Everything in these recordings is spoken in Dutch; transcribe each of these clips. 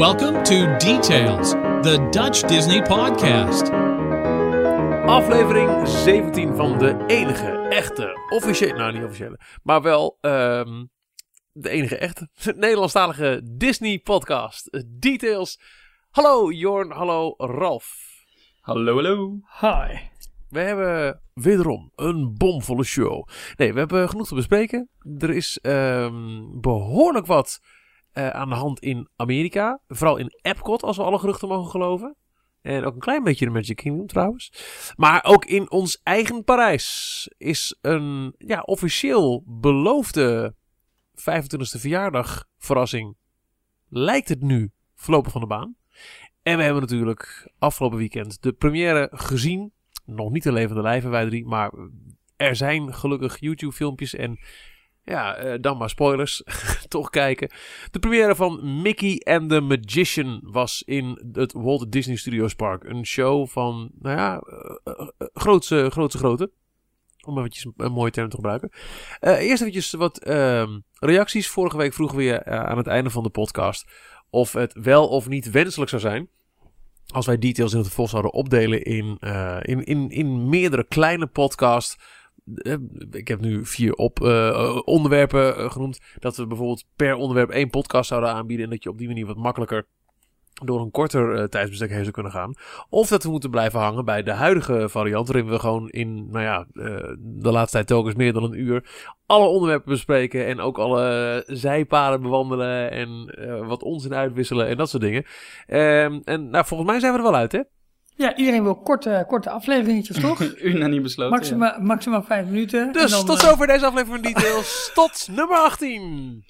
Welcome to Details, the Dutch Disney podcast. Aflevering 17 van de enige echte, officiële, nou niet officiële, maar wel ehm, de enige echte Nederlandstalige Disney podcast. Details. Hallo Jorn, hallo Ralf. Hallo, hallo. Hi. We hebben wederom een bomvolle show. Nee, we hebben genoeg te bespreken. Er is ehm, behoorlijk wat eh, aan de hand in Amerika. Vooral in Epcot, als we alle geruchten mogen geloven. En ook een klein beetje de Magic Kingdom trouwens. Maar ook in ons eigen Parijs is een ja, officieel beloofde 25e verjaardag verrassing. Lijkt het nu voorlopig van de baan. En we hebben natuurlijk afgelopen weekend de première gezien. Nog niet de levende lijven wij drie, maar er zijn gelukkig YouTube filmpjes en ja, eh, dan maar spoilers. Toch kijken. De première van Mickey and the Magician was in het Walt Disney Studios Park. Een show van, nou ja, uh, uh, grootse, grootse grootte. Om eventjes een, mooie term te gebruiken. Eerst eventjes wat uh, reacties. Vorige week vroegen we je aan het einde van de podcast of het wel of niet wenselijk zou zijn. Als wij details in het vervolg zouden opdelen in, in, in, in meerdere kleine podcasts. Ik heb nu vier op, uh, onderwerpen genoemd. Dat we bijvoorbeeld per onderwerp één podcast zouden aanbieden. En dat je op die manier wat makkelijker door een korter tijdsbestek heen zou kunnen gaan. Of dat we moeten blijven hangen bij de huidige variant. Waarin we gewoon in, nou ja, de laatste tijd telkens meer dan een uur. alle onderwerpen bespreken. En ook alle zijpaden bewandelen. En wat onzin uitwisselen en dat soort dingen. Um, en nou, volgens mij zijn we er wel uit, hè? Ja, iedereen wil korte, korte afleveringetjes, toch? Unaniem besloten. Maxima, ja. Maximaal vijf minuten. Dus dan, tot zover deze aflevering van Details. tot nummer 18.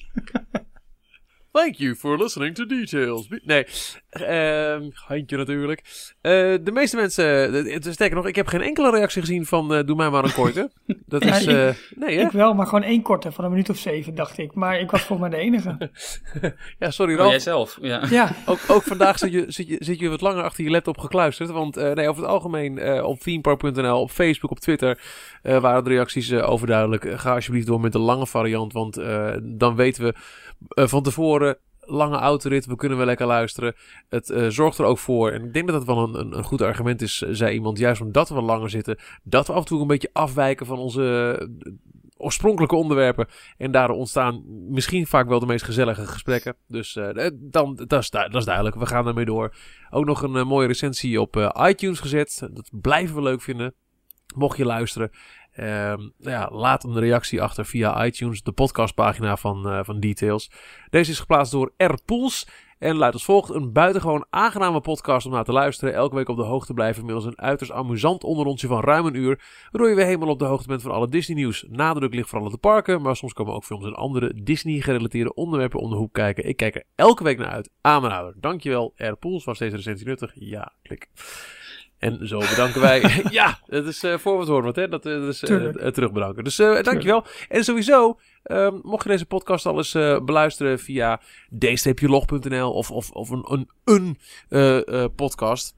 Thank you for listening to Details. Nee, uh, handje natuurlijk. Uh, de meeste mensen, uh, sterker nog, ik heb geen enkele reactie gezien van uh, doe mij maar een korte. Dat ja, is, ik, nee Ik wel, maar gewoon één korte van een minuut of zeven, dacht ik. Maar ik was volgens mij de enige. ja, sorry oh, Ralf. jij zelf, ja. ja. Ook, ook vandaag zit je, zit, je, zit je wat langer achter je laptop gekluisterd. Want nee, over het algemeen op themepark.nl, op Facebook, op Twitter waren de reacties overduidelijk. ga alsjeblieft door met de lange variant, want dan weten we van tevoren lange autorit, we kunnen wel lekker luisteren. Het uh, zorgt er ook voor, en ik denk dat dat wel een, een, goed argument is, zei iemand, juist omdat we langer zitten, dat we af en toe een beetje afwijken van onze uh, oorspronkelijke onderwerpen. En daardoor ontstaan misschien vaak wel de meest gezellige gesprekken. Dus dan, dat, is, dat is duidelijk, we gaan daarmee door. Ook nog een mooie recensie op iTunes gezet, dat blijven we leuk vinden. Mocht je luisteren. Um, ja, laat een reactie achter via iTunes, de podcastpagina van, uh, van Details. Deze is geplaatst door R. En luidt als volgt. Een buitengewoon aangename podcast om naar te luisteren. Elke week op de hoogte blijven middels een uiterst amusant onderrondje van ruim een uur. Waardoor je weer helemaal op de hoogte bent van alle Disney nieuws. Nadruk ligt vooral op de parken, maar soms komen ook films en andere Disney gerelateerde onderwerpen om de hoek kijken. Ik kijk er elke week naar uit. Amenhouder. Dankjewel R. Poels. Was deze recensie nuttig? Ja, klik. En zo bedanken wij. ja, dat is uh, voor wat hè? Dat, uh, dat is uh, terugbedanken. Dus dankjewel. En sowieso, um, mocht je deze podcast al eens beluisteren via d-log.nl of, of, of een, een, een podcast.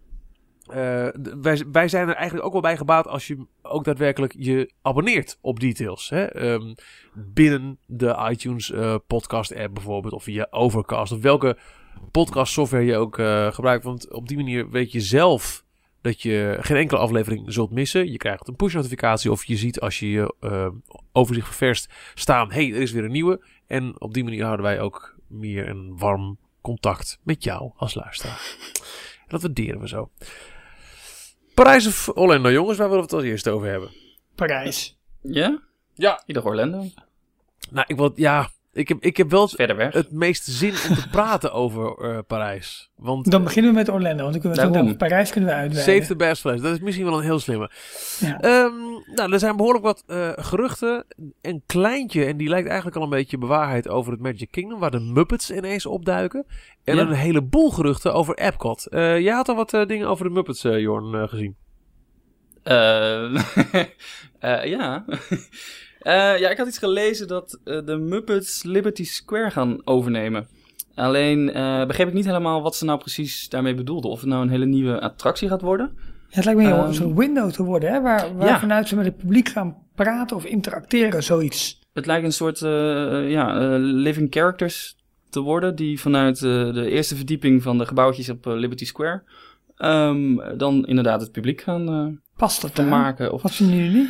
wij, wij zijn er eigenlijk ook wel bij gebaat als je ook daadwerkelijk je abonneert op Details. Hè? Um, binnen de iTunes podcast app bijvoorbeeld, of via Overcast, of welke podcast software je ook gebruikt. Want op die manier weet je zelf dat je geen enkele aflevering zult missen. Je krijgt een push notificatie of je ziet als je je uh, overzicht ververst staan, hey, er is weer een nieuwe. En op die manier houden wij ook meer een warm contact met jou als luisteraar. En dat waarderen we zo. Parijs of Orlando, jongens, waar willen we het als eerste over hebben? Parijs. Ja? Ja. Ieder Orlando. Nou, ik wil, ja, ik heb, ik heb wel Verder weg. het meest zin om te praten over uh, Parijs. Want, dan beginnen we met Orlando, want dan kunnen we over Parijs kunnen we uitweiden. Save the best place. Dat is misschien wel een heel slimme. Ja. Um, nou, er zijn behoorlijk wat uh, geruchten. Een kleintje, en die lijkt eigenlijk al een beetje bewaarheid over het Magic Kingdom, waar de Muppets ineens opduiken. En Ja. een heleboel geruchten over Epcot. Uh, jij had al wat uh, dingen over de Muppets, uh, Jorn, gezien. Uh, ja. Uh, ja, ik had iets gelezen dat uh, de Muppets Liberty Square gaan overnemen. Alleen uh, begreep ik niet helemaal wat ze nou precies daarmee bedoelden. Of het nou een hele nieuwe attractie gaat worden. Ja, het lijkt me um, zo'n window te worden, hè? Waar, waar ja. vanuit ze met het publiek gaan praten of interacteren, zoiets. Het lijkt een soort ja, living characters te worden, die vanuit eh, de eerste verdieping van de gebouwtjes op eh, Liberty Square ehm, dan inderdaad het publiek gaan eh Past dat daar? vermaken. Of, Wat vinden jullie?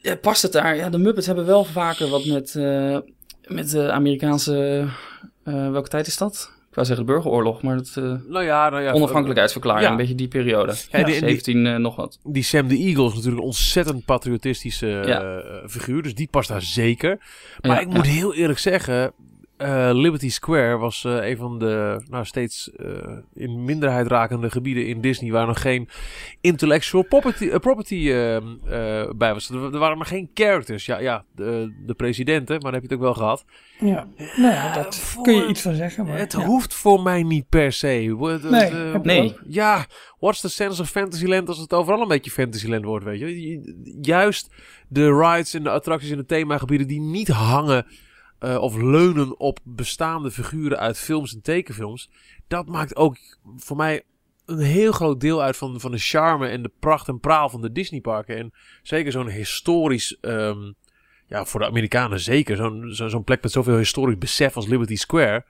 Ja, past het daar? Ja, de Muppets hebben wel vaker wat met, eh, met de Amerikaanse... eh, welke tijd is dat? Ik wou zeggen de burgeroorlog, maar het eh, Nou ja, nou ja onafhankelijkheidsverklaring, ja. een beetje die periode. Ja, die- die- 17 eh, nog wat. die Sam the Eagle is natuurlijk een ontzettend patriotistische eh, figuur. Dus die past daar zeker. Maar ik moet heel eerlijk zeggen... eh, Liberty Square was eh, een van de nou, steeds eh, in minderheid rakende gebieden in Disney... waar nog geen intellectual property, property eh, eh, bij was. Er, er waren maar geen characters. Ja, ja de, de presidenten, maar daar heb je het ook wel gehad. Ja. Nou ja, dat voor- kun je iets van zeggen. Maar, het ja. hoeft voor mij niet per se. Nee, eh, Nee. ja, what's the sense of Fantasyland als het overal een beetje Fantasyland wordt, weet je? Je- Juist de rides en de attracties en de themagebieden die niet hangen eh, of leunen op bestaande figuren uit films en tekenfilms. Dat maakt ook voor mij een heel groot deel uit van, van de charme en de pracht en praal van de Disneyparken. En zeker zo'n historisch, ehm, ja, voor de Amerikanen zeker, zo'n zo, zo'n plek met zoveel historisch besef als Liberty Square.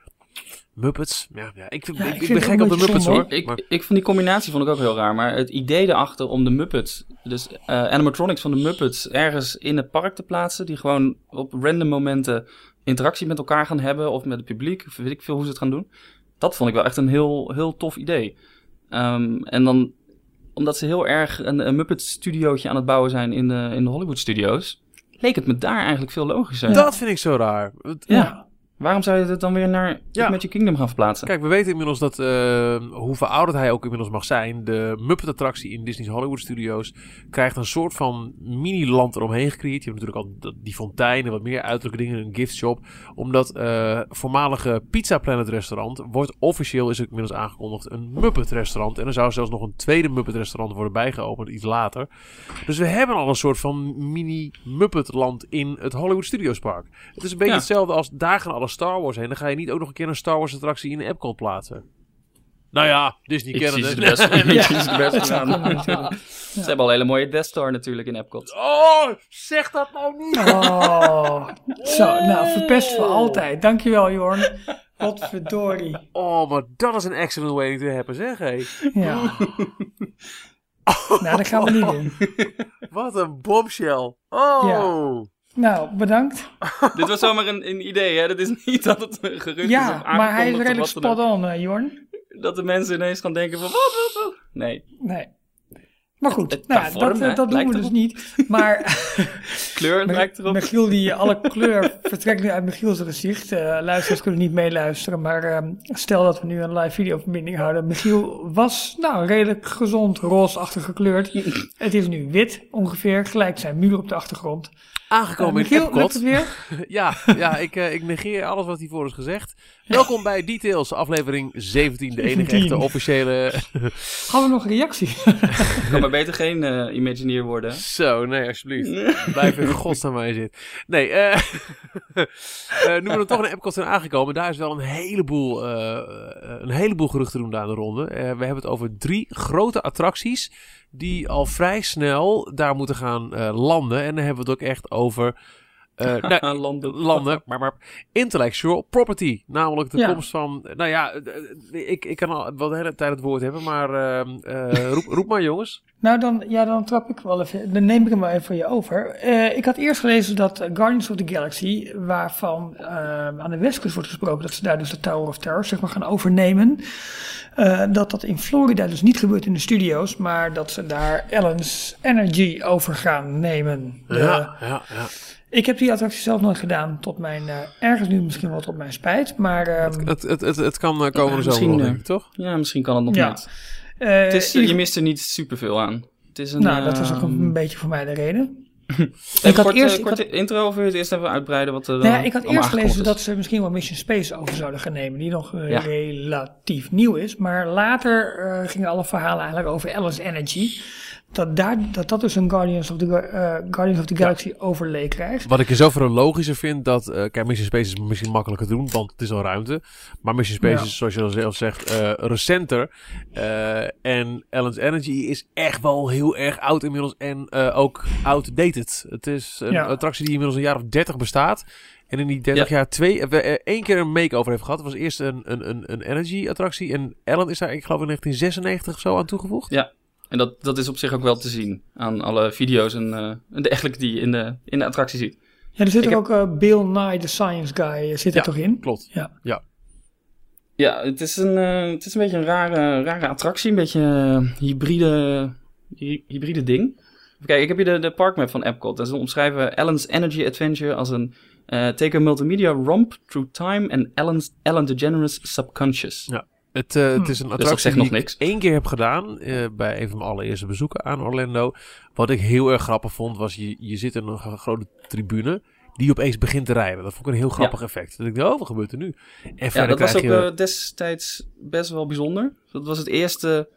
Muppets, ja, ja ik, Ja, ik, ik ik vind ben gek op de Muppets hoor. Ik, Maar- ik vond die combinatie vond ik ook heel raar, maar het idee erachter om de Muppets, dus eh, animatronics van de Muppets, ergens in het park te plaatsen, die gewoon op random momenten interactie met elkaar gaan hebben of met het publiek, of weet ik veel hoe ze het gaan doen. Dat vond ik wel echt een heel, heel tof idee. Ehm, en dan, omdat ze heel erg een, een Muppet studiootje aan het bouwen zijn in de, in de Hollywood studios, leek het me daar eigenlijk veel logischer. Dat vind ik zo raar. Ja. Waarom zou je het dan weer naar Ja. Magic Kingdom gaan verplaatsen? Kijk, we weten inmiddels dat, eh, hoe verouderd hij ook inmiddels mag zijn, de Muppet-attractie in Disney's Hollywood Studios krijgt een soort van mini-land eromheen gecreëerd. Je hebt natuurlijk al die fontein en wat meer uiterlijke dingen, een giftshop. Omdat eh voormalige Pizza Planet restaurant wordt officieel, is het inmiddels aangekondigd, een Muppet-restaurant. En er zou zelfs nog een tweede Muppet-restaurant worden bijgeopend iets later. Dus we hebben al een soort van mini-Muppet-land in het Hollywood Studios Park. Het is een beetje Ja. hetzelfde als daar gaan alle Star Wars heen. Dan ga je niet ook nog een keer een Star Wars attractie in de Epcot plaatsen. Nou ja, Disney kennen het. ik zie ze de best gedaan. Ze hebben al een hele mooie Death Star natuurlijk in Epcot. Oh, zeg dat nou niet. Oh, zo, nou, verpest voor altijd. Dankjewel, Jorn. Wat verdorie. Oh, maar dat is een excellent way to happen, zeg hé. Ja. Nou, dat gaan we niet doen. Wat een bombshell. Oh. Nou, bedankt. Dit was zomaar een, een idee, hè? Dat is niet dat het een gerucht is Ja, maar hij is redelijk spot on, Jorn. Dat de mensen ineens gaan denken van, wat, wat, wat? Nee, Nee. Maar goed, Het- nou, vorm, dat, eh, dat doen we dus niet. Maar kleur lijkt erop. Michiel, die alle kleur vertrekt nu uit Michiel's gezicht. Luisteraars kunnen niet meeluisteren, maar ehm, stel dat we nu een live videoverbinding houden. Michiel was nou redelijk gezond, roosachtig gekleurd. Het is nu wit ongeveer, gelijk zijn muur op de achtergrond. Aangekomen in Michiel, Epcot. het weer? Ja, ja ik, eh, ik negeer alles wat hiervoor is gezegd. Welkom bij Details, aflevering 17. De enige 17. echte officiële... Hadden we nog een reactie? kan maar beter geen eh Imagineer worden. Zo, nee, alsjeblieft. Blijf in godsnaam waar je zit. Nee, eh eh, nu we dan toch in Epcot zijn aangekomen, daar is wel een heleboel, een heleboel geruchten doen aan de ronde. Eh, we hebben het over drie grote attracties die al vrij snel daar moeten gaan eh, landen. En dan hebben we het ook echt over... eh, nou, Landen. landen, maar, maar intellectual property. Namelijk de Ja. komst van, nou ja, eh, eh, ik, ik kan al wel de hele tijd het woord hebben, maar ehm, eh, roep, roep maar jongens. Nou, dan, ja, dan trap ik wel even. Dan neem ik hem wel even van je over. Eh, ik had eerst gelezen dat Guardians of the Galaxy, waarvan aan de westkust wordt gesproken dat ze daar dus de Tower of Terror zeg maar gaan overnemen. eh, dat dat in Florida dus niet gebeurt in de studio's, maar dat ze daar Ellen's Energy over gaan nemen. De- ja, ja, ja. Ik heb die attractie zelf nooit gedaan, tot mijn, eh, ergens nu misschien wel tot mijn spijt, maar... ehm, Het, het, het, het kan uh, komende misschien, zomer nog, eh, toch? Ja, misschien kan het nog Ja. eh, Het is, ieder- je mist er niet superveel aan. Het is een, nou, dat was ook ehm, een beetje voor mij de reden. Ik had kort, eerst- eh, ik korte intro je het eerst even uitbreiden wat er Nou ja, ik had eerst gelezen dat ze misschien wel Mission Space over zouden gaan nemen, die nog eh, Ja. relatief nieuw is. Maar later eh, gingen alle verhalen eigenlijk over Ellis Energy. Dat, daar, dat dat dus een Guardians of the, eh, Guardians of the Galaxy overlay krijgt. Wat ik in zoverre logischer vind, dat, eh kijk, Mission Space is misschien makkelijker te doen, want het is al ruimte. Maar Mission Space Ja. is, zoals je al zelf zegt, eh, recenter. Eh, en Ellen's Energy is echt wel heel erg oud inmiddels en eh, ook outdated. Het is een Ja. attractie die inmiddels een jaar of dertig bestaat. En in die 30 Ja. jaar twee, één keer een make-over heeft gehad. Het was eerst een, een, een, een energy-attractie. En Ellen is daar, ik geloof in 1996 of zo aan toegevoegd. Ja. En dat, dat is op zich ook wel te zien aan alle video's en, eh, en dergelijke die je in de, in de attractie ziet. Ja, er zit er heb- ook eh, Bill Nye, the Science Guy, eh, zit Ja. er toch in? Klopt. Ja. Ja, het is een, eh, het is een beetje een rare, rare attractie. Een beetje hybride, hy- hybride ding. Kijken, ik heb hier de, de parkmap van Epcot. En ze omschrijven Ellen's Energy Adventure als een eh take a multimedia romp through time and Ellen's, Ellen DeGeneres subconscious. Ja. Het, eh, het is een dat attractie zegt die nog ik niks. één keer heb gedaan eh, bij een van mijn allereerste bezoeken aan Orlando. Wat ik heel erg grappig vond, was je, je zit in een gro- grote tribune die opeens begint te rijden. Dat vond ik een heel grappig effect. Dat ik dacht, oh, wat gebeurt er nu? En Ja, verder dat was ook je... eh, destijds best wel bijzonder. Dat was het eerste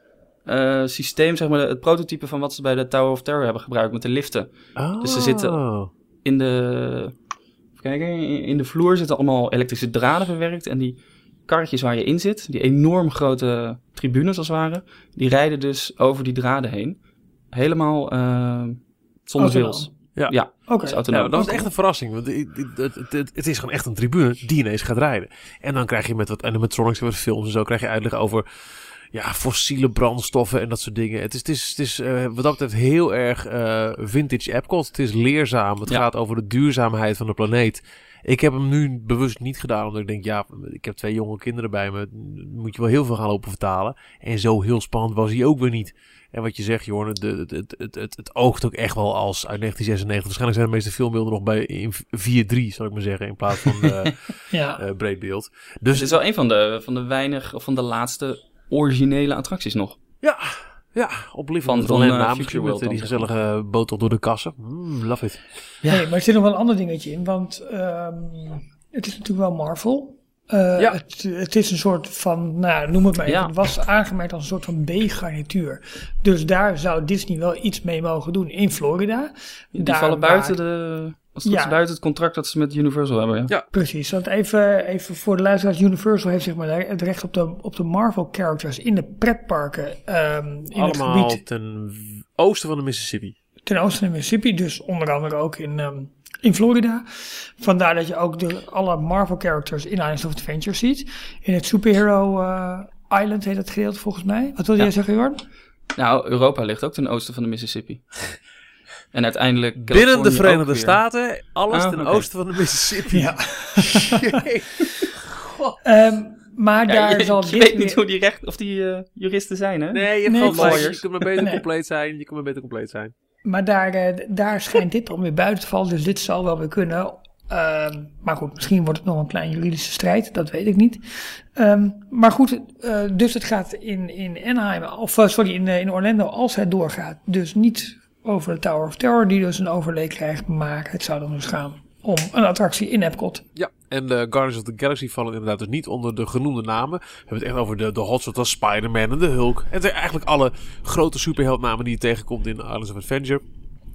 eh, systeem, zeg maar, het prototype van wat ze bij de Tower of Terror hebben gebruikt met de liften. dus ze zitten- Oh. in de, kijken, in in de vloer zitten allemaal elektrische draden verwerkt. En die karretjes waar je in zit, die enorm grote tribunes als het ware, die rijden dus over die draden heen. Helemaal eh, zonder rails. Ja. ja Oké. Ja, autonoom. dat was echt een verrassing. Want het, het, het, is gewoon echt een tribune die ineens gaat rijden. En dan krijg je met wat animatronics en wat films en zo... krijg je uitleg over ja, fossiele brandstoffen en dat soort dingen. Het is, het is, het is eh, wat dat betreft heel erg eh, vintage Epcot. Het is leerzaam. Het Ja. gaat over de duurzaamheid van de planeet. Ik heb hem nu bewust niet gedaan, omdat ik denk... ja, ik heb twee jonge kinderen bij me. Moet je wel heel veel gaan lopen vertalen. En zo heel spannend was hij ook weer niet. En wat je zegt, Jorne, de, het, het, het, het, het oogt ook echt wel als uit 1996. Waarschijnlijk zijn de meeste filmbeelden nog bij in 4-3, zal ik maar zeggen, in plaats van eh Ja. eh, breedbeeld. Dus Dus het is wel een van de, van de weinig, of van de laatste originele attracties nog. ja, ja, op Van- van, van eh, naam, Future met eh, die gezellige botel door de kassen. Mm, love it. Nee, maar er zit nog wel een ander dingetje in, want ehm, het is natuurlijk wel Marvel. Eh, Ja. het, het is een soort van, nou noem het maar even, Ja. het was aangemerkt als een soort van B-garnituur. Dus daar zou Disney wel iets mee mogen doen in Florida. Die Daar vallen waar- buiten, de, dat Ja. is buiten het contract dat ze met Universal hebben. Ja. Ja. Precies, want even, even voor de luisteraars, Universal heeft zeg maar het recht op de, op de Marvel characters in de pretparken ehm, in het Allemaal gebied ten oosten van de Mississippi. ten oosten van Mississippi, dus onder andere ook in, ehm, in Florida. Vandaar dat je ook de, alle Marvel characters in Islands of Adventure ziet. In het Superhero eh, Island heet het gedeelte volgens mij. Wat wilde Ja. jij zeggen, Jorn? Nou, Europa ligt ook ten oosten van de Mississippi. En uiteindelijk. Binnen de Verenigde. Staten, alles Ah, ten oosten van de Mississippi. Ja. Ehm, maar Ja, daar je, zal je dit weet niet hoe die, recht, of die eh, juristen zijn, hè? Nee, je hebt Nee, gewoon lawyers. Je kunt maar beter Nee. compleet zijn. Je kunt maar beter compleet zijn. Maar daar, eh, daar schijnt dit dan weer buiten te vallen. Dus dit zal wel weer kunnen. Ehm, maar goed, misschien wordt het nog een klein juridische strijd. Dat weet ik niet. Ehm, maar goed, eh, dus het gaat in, in Anaheim, of sorry, in, in Orlando als het doorgaat. Dus niet over de Tower of Terror, die dus een overlay krijgt. Maar het zou dan dus gaan om een attractie in Epcot. Ja, en de Guardians of the Galaxy vallen inderdaad dus niet onder de genoemde namen. We hebben het echt over de, de hotshots als Spider-Man en de Hulk. Zijn eigenlijk alle grote superheldnamen die je tegenkomt in Islands of Adventure.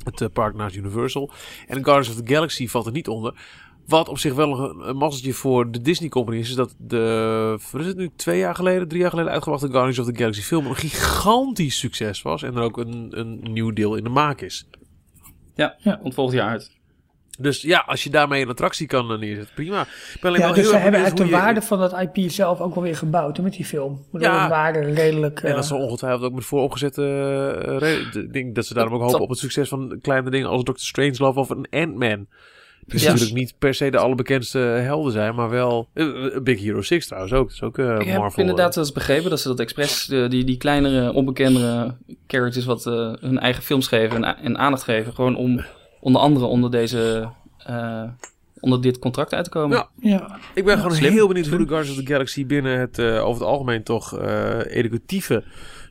Het eh, park naast Universal. En Guardians of the Galaxy valt er niet onder. Wat op zich wel een, een mazzeltje voor de Disney Company is, is dat de, wat is het nu, twee jaar geleden, drie jaar geleden uitgebrachte Guardians of the Galaxy film een gigantisch succes was. En er ook een, een nieuw deel in de maak is. Ja, Ja. jaar uit. Dus ja, als je daarmee een attractie kan eh, neerzetten, prima. Ik ben Ja, dus ze hebben uit de je- waarde van dat IP zelf ook wel weer gebouwd hè, met die film. Ja. waren redelijk... En eh, dat zal ongetwijfeld ook met vooropgezette uh, reden. Ik denk dat ze daarom ook hopen op het succes van kleine dingen als Doctor Strangelove of een Ant-Man. Die Ja. natuurlijk niet per se de allerbekendste helden zijn, maar wel... eh, eh, Big Hero 6 trouwens ook. Dat is ook eh, Ik heb Marvel. inderdaad wel eens begrepen dat ze dat expres, die, die kleinere, onbekendere characters, wat eh, hun eigen films geven en, en aandacht geven. Gewoon om onder andere onder deze, eh, onder dit contract uit te komen. Ja. ja. Ik ben gewoon slim. heel benieuwd hoe de Guardians of the Galaxy binnen het eh, over het algemeen toch eh, educatieve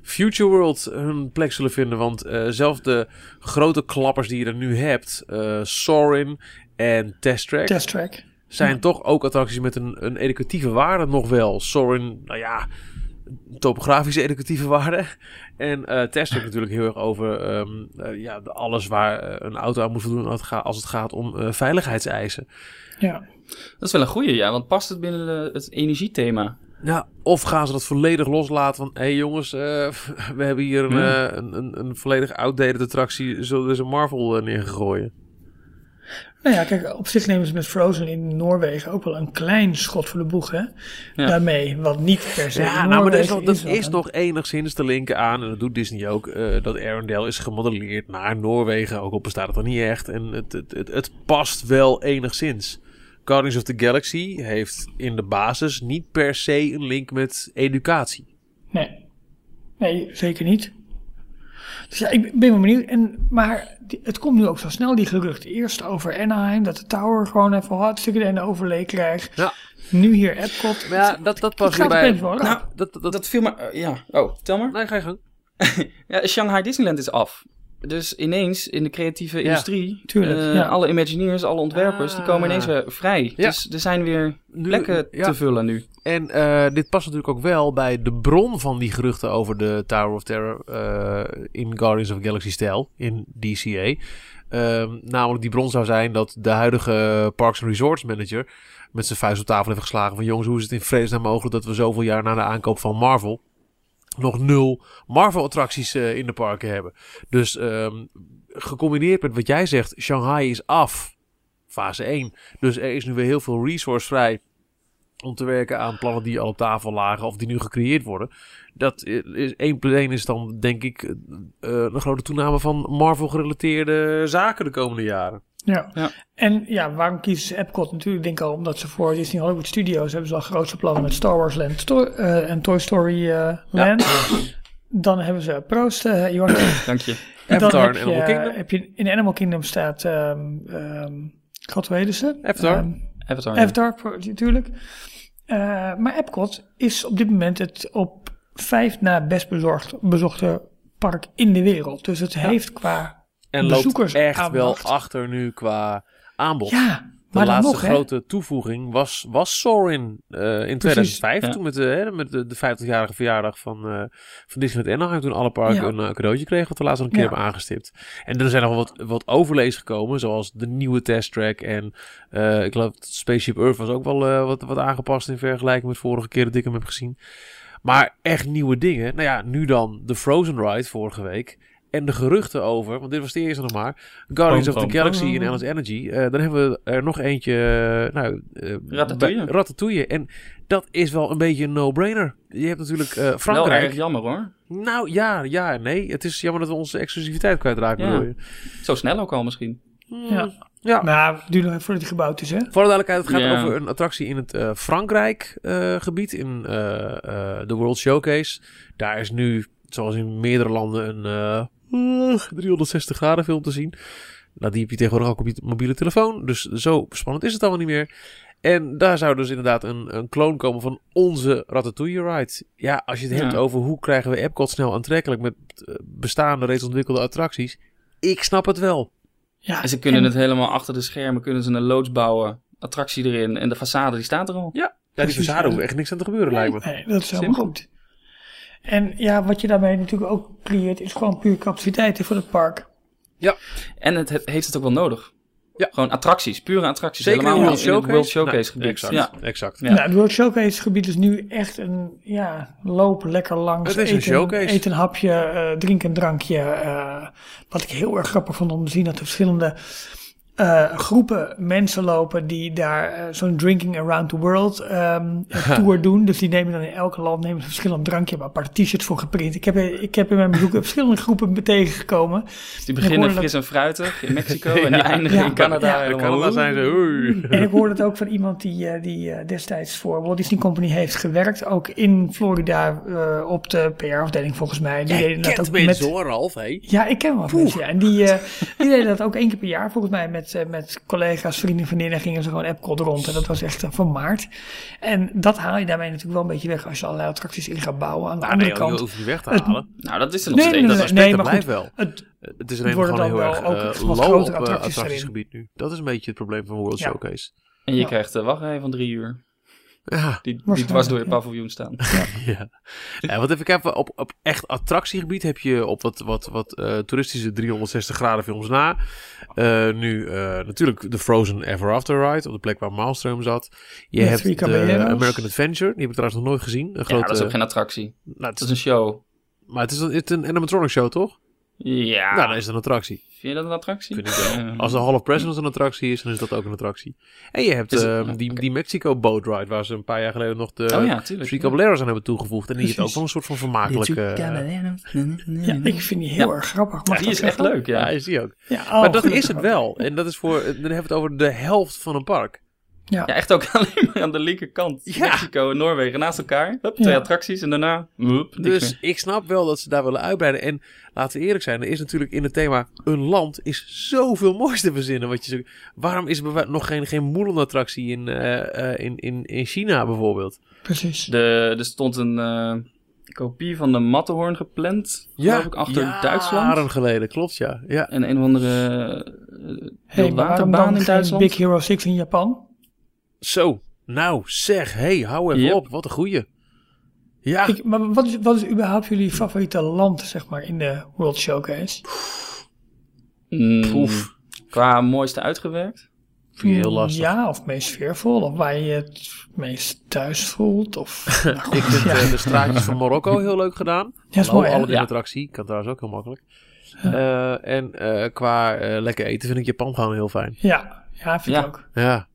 Future World hun plek zullen vinden. Want eh zelfs de grote klappers die je er nu hebt, eh Sorin en Test Track, Test track. zijn toch ook attracties met een, een educatieve waarde nog wel. Sorin, nou ja, topografische educatieve waarde. En eh Test Track natuurlijk heel erg over ehm, eh, ja, alles waar een auto aan moet voldoen als het gaat, als het gaat om eh, veiligheidseisen. Ja. Dat is wel een goeie, ja, want past het binnen de- het energiethema? Ja, of gaan ze dat volledig loslaten van... Hé hey jongens, eh, we hebben hier een, Hmm. eh, een, een, een volledig outdated attractie. Zullen we dus een Marvel neergooien? Nou ja, kijk, op zich nemen ze met Frozen in Noorwegen ook wel een klein schot voor de boeg, hè? Ja. Daarmee, wat niet per se Ja, nou, maar dat is, nog, dat is nog enigszins te linken aan, en dat doet Disney ook, eh, dat Arendelle is gemodelleerd naar Noorwegen, ook al bestaat het er niet echt. En het, het, het, het past wel enigszins. Guardians of the Galaxy heeft in de basis niet per se een link met educatie. Nee. Nee, zeker niet. Dus ja, ik ben wel benieuwd. En, maar het komt nu ook zo snel, die geruchten. Eerst over Anaheim, dat de Tower gewoon even hartstikke de overlee krijgt. Ja. Nu hier Epcot. Ja, dat, dat past weer bij... Nou, dat, dat, Dat viel me... ja. Oh, tel maar. Nee, ga je gang. Ja, Shanghai Disneyland is af. Dus ineens in de creatieve industrie, tuurlijk, eh, ja. alle Imagineers, alle ontwerpers, die komen ineens weer vrij. Ja. Dus er zijn weer plekken te vullen nu. En eh, dit past natuurlijk ook wel bij de bron van die geruchten over de Tower of Terror eh, in Guardians of Galaxy stijl, in DCA. Ehm, namelijk die bron zou zijn dat de huidige Parks and Resorts manager met zijn vuist op tafel heeft geslagen van jongens, hoe is het in vredesnaam mogelijk dat we zoveel jaar na de aankoop van Marvel nog nul Marvel attracties eh, in de parken hebben. Dus ehm, gecombineerd met wat jij zegt, Shanghai is af, fase 1. Dus er is nu weer heel veel resource vrij om te werken aan plannen die al op tafel lagen of die nu gecreëerd worden. Dat is 1 plus 1 is dan denk ik eh, eh, een grote toename van Marvel gerelateerde zaken de komende jaren. Ja. Ja. En ja, waarom kiezen ze Epcot? Natuurlijk denk ik al omdat ze voor Disney Hollywood Studios hebben ze al grootste plannen met Star Wars Land Sto- eh, en Toy Story eh, Land. Dan hebben ze Proost, Jorn. Dank je. Avatar heb Animal je, Kingdom. Heb je, in Animal Kingdom staat, ehm ehm God? Avatar. Ehm, Avatar. ja. Avatar, natuurlijk. Eh, maar Epcot is op dit moment het op vijf na best bezorgd, bezochte park in de wereld. Dus het heeft qua... En loopt echt wel achter nu qua aanbod. Ja, De laatste nog, hè? grote toevoeging was, was Soarin eh, in 2005. ja. Toen met, de, met de, de 50-jarige verjaardag van, eh van Disneyland Anaheim. Toen alle parken Ja. een eh, cadeautje kregen. Wat we laatst nog een keer Ja. hebben aangestipt. En er zijn nog wat, wat overlees gekomen. Zoals de nieuwe test track. En ik geloof dat Spaceship Earth was ook wel wat, wat aangepast in vergelijking met vorige keer dat ik hem heb gezien. Maar echt nieuwe dingen. Nou ja, nu dan de Frozen Ride vorige week. En de geruchten over, want dit was de eerste nog maar. Guardians of the Galaxy in Alice Energy. Eh, dan hebben we er nog eentje. eh, nou, eh, Ratatouille. bij- Ratatouille. En dat is wel een beetje een no-brainer. Je hebt natuurlijk eh, Wel Frankrijk. erg jammer hoor. Nou ja, ja, en nee. Het is jammer dat we onze exclusiviteit kwijtraken. Ja. bedoel je? Zo snel ook al misschien. Hmm, Ja. ja. Maar het duurt nog even voordat hij gebouwd is, hè? Voor de duidelijkheid, het gaat Ja. over een attractie in het eh, Frankrijk-gebied, in eh, eh, de World Showcase. Daar is nu, zoals in meerdere landen, een eh, 360 graden film te zien. Nou, die heb je tegenwoordig ook op je mobiele telefoon, dus zo spannend is het allemaal niet meer. En daar zou dus inderdaad een, een kloon komen van onze Ratatouille ride. Ja, als je het Ja. hebt over hoe krijgen we Epcot snel aantrekkelijk met eh, bestaande, reeds ontwikkelde attracties. Ik snap het wel. Ja, En ze kunnen en- het helemaal achter de schermen, kunnen ze een loods bouwen, attractie erin en de façade die staat er al. Ja, die façade hoeft echt niks aan te gebeuren, lijkt me. Nee, dat is helemaal Simpel. goed. En ja, wat je daarmee natuurlijk ook creëert, is gewoon puur capaciteit hè, voor het park. En het, het heeft het ook wel nodig. Ja. Gewoon attracties, pure attracties. Zeker in Helemaal World in het. World Showcase Nou, gebied. Exact, Ja. exact. Ja. Nou, het World Showcase gebied is nu echt een, ja, loop lekker langs. Het is een eten, showcase. Eet een hapje, eh drink een drankje. eh, wat ik heel erg grappig vond om te zien, dat er verschillende eh, groepen mensen lopen die daar eh, zo'n Drinking Around the World ehm, tour doen. Dus die nemen dan in elk land nemen ze een verschillend drankje, hebben aparte t-shirts voor geprint. Ik heb, ik heb in mijn bezoek verschillende groepen tegengekomen. Die Ik beginnen fris en fruitig in Mexico en die eindigen Ja. in Canada. Ja. In. Canada zijn ze... Oei. En ik hoorde het ook van iemand die, eh, die destijds voor Walt Disney Company heeft gewerkt. Ook in Florida eh, op de PR-afdeling volgens mij. Die deden dat ook met... hoor, Ralf, hé. Ja, ik ken wel mensen, ja. En die, die deden dat ook één keer per jaar volgens mij met, eh, met collega's, vrienden, vriendinnen. Gingen ze gewoon Epcot rond. En dat was echt eh, van maart. En dat haal je daarmee natuurlijk wel een beetje weg als je allerlei attracties in gaat bouwen. Aan de Nou, andere nee, je kant... hoeft niet weg te Het- halen. Nou, dat is er nog Nee, steeds. nee, Dat nee, maar blijft goed. wel. Het, Het is alleen gewoon heel dan erg eh, wat low grotere op attracties attractiesgebied nu. Dat is een beetje het probleem van World Ja. Showcase. En je Ja. krijgt de wachtrij van drie uur. Ja, Die, die dwars door je ja. paviljoen staan. ja. ja wat even kijken, op, op echt attractiegebied heb je op wat, wat, wat eh, toeristische 360 graden films na. Eh, nu eh, natuurlijk de Frozen Ever After ride, op de plek waar Maelstrom zat. Je Met hebt de. American Adventure, die heb ik trouwens nog nooit gezien. Een Ja, grote, dat is ook geen attractie. nou, het Dat is, is een show. maar het is een, het is een animatronic show, toch? Ja. Nou, dan is het een attractie. Vind je dat een attractie? Vind ik wel. Als de Hall of Presidents een attractie is, dan is dat ook een attractie. En je hebt Is het- ehm, die, die Mexico Boat Ride, waar ze een paar jaar geleden nog de oh ja, tuurlijk. Three Caballeros aan hebben toegevoegd. En die heeft ook wel een soort van vermakelijke... Ja, ik vind die heel erg grappig. Mag die is echt leuk, ja, ja. is die ook. Ja, oh, maar dat is het wel. En dat is voor, dan hebben we het over de helft van een park. Ja. Ja, echt ook alleen maar aan de linkerkant. Ja. Mexico en Noorwegen naast elkaar. Hup, twee Ja. attracties en daarna... Hup, Dus meer. ik snap wel dat ze daar willen uitbreiden. En laten we eerlijk zijn, er is natuurlijk in het thema een land is zoveel moois te verzinnen. Wat je zo, waarom is er nog geen, geen Mulan-attractie in, eh, eh, in, in, in China bijvoorbeeld? Precies. De, er stond een eh, kopie van de Matterhorn gepland, geloof ik, achter Duitsland. Jaren geleden, klopt ja. ja. En een of andere uh, Hey, maar waarom waterbaan dan in Duitsland. Big Hero 6 in Japan? Zo, nou zeg, hey, hou even Yep. op, wat een goeie. Ja, Ik, maar wat is, wat is überhaupt jullie favoriete land, zeg maar, in de World Showcase? Mm. Qua mooiste uitgewerkt. vind je heel lastig. Ja, of meest sfeervol, of waar je het meest thuis voelt. Of, nou goed, Ik vind ja. eh, de straatjes van Marokko heel leuk gedaan. Ja, is mooi, alle Ja. attractie, kan trouwens ook heel makkelijk. Eh, en eh, qua lekker eten vind ik Japan gewoon heel fijn. Ja, ja, vind ik ook. Ja.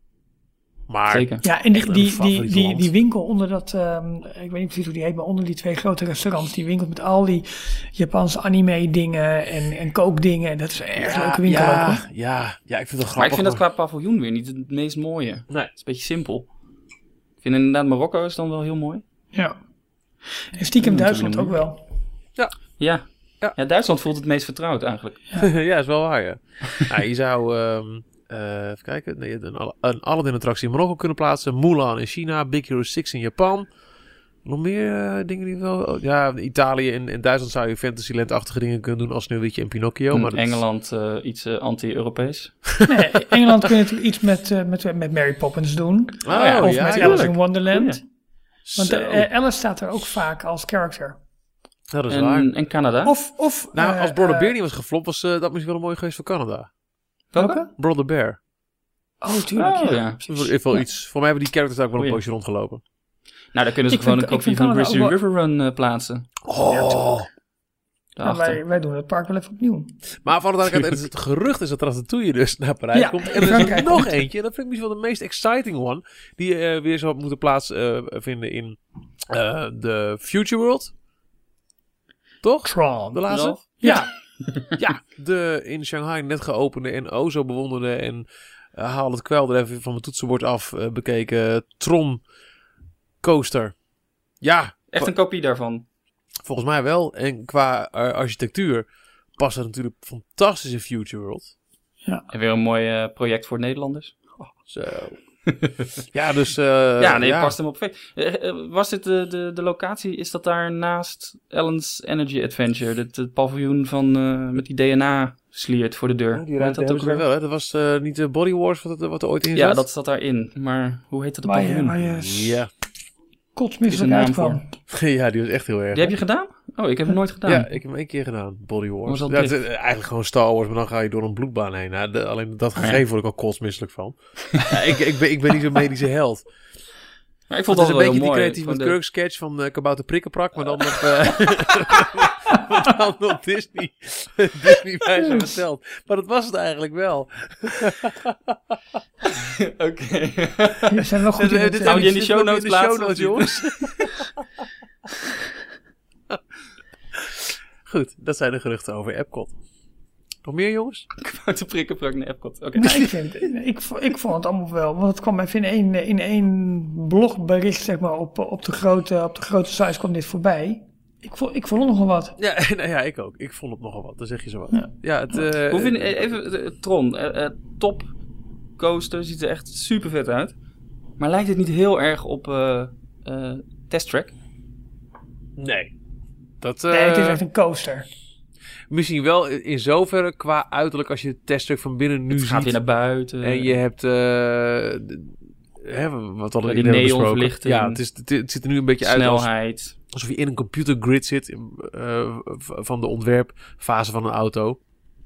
Maar Zeker. Ja, en die, die, die, die, winkel onder dat, ehm, ik weet niet precies hoe die heet, maar onder die twee grote restaurants, die winkel met al die Japanse anime dingen en, en kookdingen. En dat is een erg ja, leuke winkel ook, ja, hoor. ja, ja, ik vind het grappig. Maar ik vind dat qua paviljoen weer niet het meest mooie. Het Nee. is een beetje simpel. Ik vind inderdaad Marokko is dan wel heel mooi. Ja. En stiekem Duitsland ook wel. Ja. Ja. Ja. Duitsland voelt het meest vertrouwd eigenlijk. ja, is wel waar, ja. ja je zou, ehm, eh, even kijken, nee, een, een Aladdin-attractie in Marokko kunnen plaatsen. Mulan in China, Big Hero 6 in Japan. Nog meer eh, dingen die wel... oh, ja, Italië en, en Duitsland zou je Fantasyland-achtige dingen kunnen doen als Sneeuwwitje en Pinocchio. Maar In dat is- Engeland eh, iets anti-Europees. Nee, Engeland kun je natuurlijk iets met, eh, met, met Mary Poppins doen. Oh, ja, of ja, met. Alice in Wonderland. Want eh, Alice staat er ook vaak als character. dat is waar. En, Canada. Of, of Nou, als Brother eh, Bear niet was geflopt, was dat misschien wel mooi geweest voor Canada. Welke? Brother Bear. Oh, tuurlijk. Oh, ja. ja. Dat heeft wel iets. Voor mij hebben die characters ook wel een poosje rondgelopen. Nou, daar kunnen ze Ik gewoon vind- een kopie van Grizzly wel- River Run eh, plaatsen. Oh. Ja, Daarachter. wij, wij doen het park wel even opnieuw. Maar voor de duidelijkheid, het gerucht is dat Ratatouille dus naar Parijs Ja, komt. in En er is er nog eentje, en dat vind ik misschien wel de meest exciting one, die eh, weer zou moeten plaatsvinden in eh, de Future World. Toch? Tron. De laatste? Ja, Ja, de in Shanghai net geopende en o zo bewonderde en eh, haal het kwel er even van mijn toetsenbord af eh, bekeken Tron Coaster. Ja, Echt een kopie daarvan. volgens mij wel. En qua eh, architectuur past het natuurlijk fantastisch in Future World. En weer een mooi eh, project voor Nederlanders. Zo. ja, dus... eh, ja, nee, past hem op perfect. Eh, eh, was dit de, de, de locatie, is dat daar naast Ellen's Energy Adventure? Het, het paviljoen van, eh, met die DNA-sliert voor de deur. Ja, Hoe die ruimte dat ook weer? wel, hè? Dat was eh, niet de Body Wars wat, wat er ooit in Ja, zat? dat zat daarin. Maar hoe heet dat je, paviljoen? Ja. Is kotsmisselijk uitkwam. ja, die was echt heel erg. Die heb je gedaan? Oh, ik heb hem nooit gedaan. Ja, ik heb hem één keer gedaan, Body Wars. Ja, het is eigenlijk gewoon Star Wars, maar dan ga je door een bloedbaan heen. Nou, de- alleen dat Ah, ja. gegeven word ik al kotsmisselijk van. ja, ik, ik, ben, ik ben niet zo'n medische held. Maar ik Het vond is dat een beetje die Van met de- Kirk sketch van uh, Kabouter Prikkenprak, maar dan op, eh, maar dan op Disney. Disney wijze verteld. Maar dat was het eigenlijk wel. Oké. Zijn wel goed in Dit- het, Hou je in de show notes de show notes, jongens. Goed, dat zijn de geruchten over Epcot. Nog meer, jongens? Kabouter Prikkenprak naar Epcot. Oké. Nee, ik, vind het, ik, ik vond het allemaal wel. Want het kwam even in één, in één blogbericht, zeg maar, op, op, de grote, op de grote sites kwam dit voorbij. Ik vond, ik vond er nogal wat. Ja, nou ja, ik ook. Ik vond het nogal wat. Dan zeg je zo wat. Ja. Ja, het, eh, Hoe vind je, even, eh, Tron, eh, top coaster, ziet er echt super vet uit. Maar lijkt het niet heel erg op eh eh, Test Track? Nee. Dat, Nee, het is echt een coaster. Misschien wel in zoverre qua uiterlijk als je het teststuk van binnen nu Het gaat ziet. weer naar buiten. En je hebt... eh, hè, wat hadden we Ja, die neonverlichting. Ja, het, is, het, het ziet er nu een beetje uit als, snelheid. alsof je in een computergrid zit eh, van de ontwerpfase van een auto.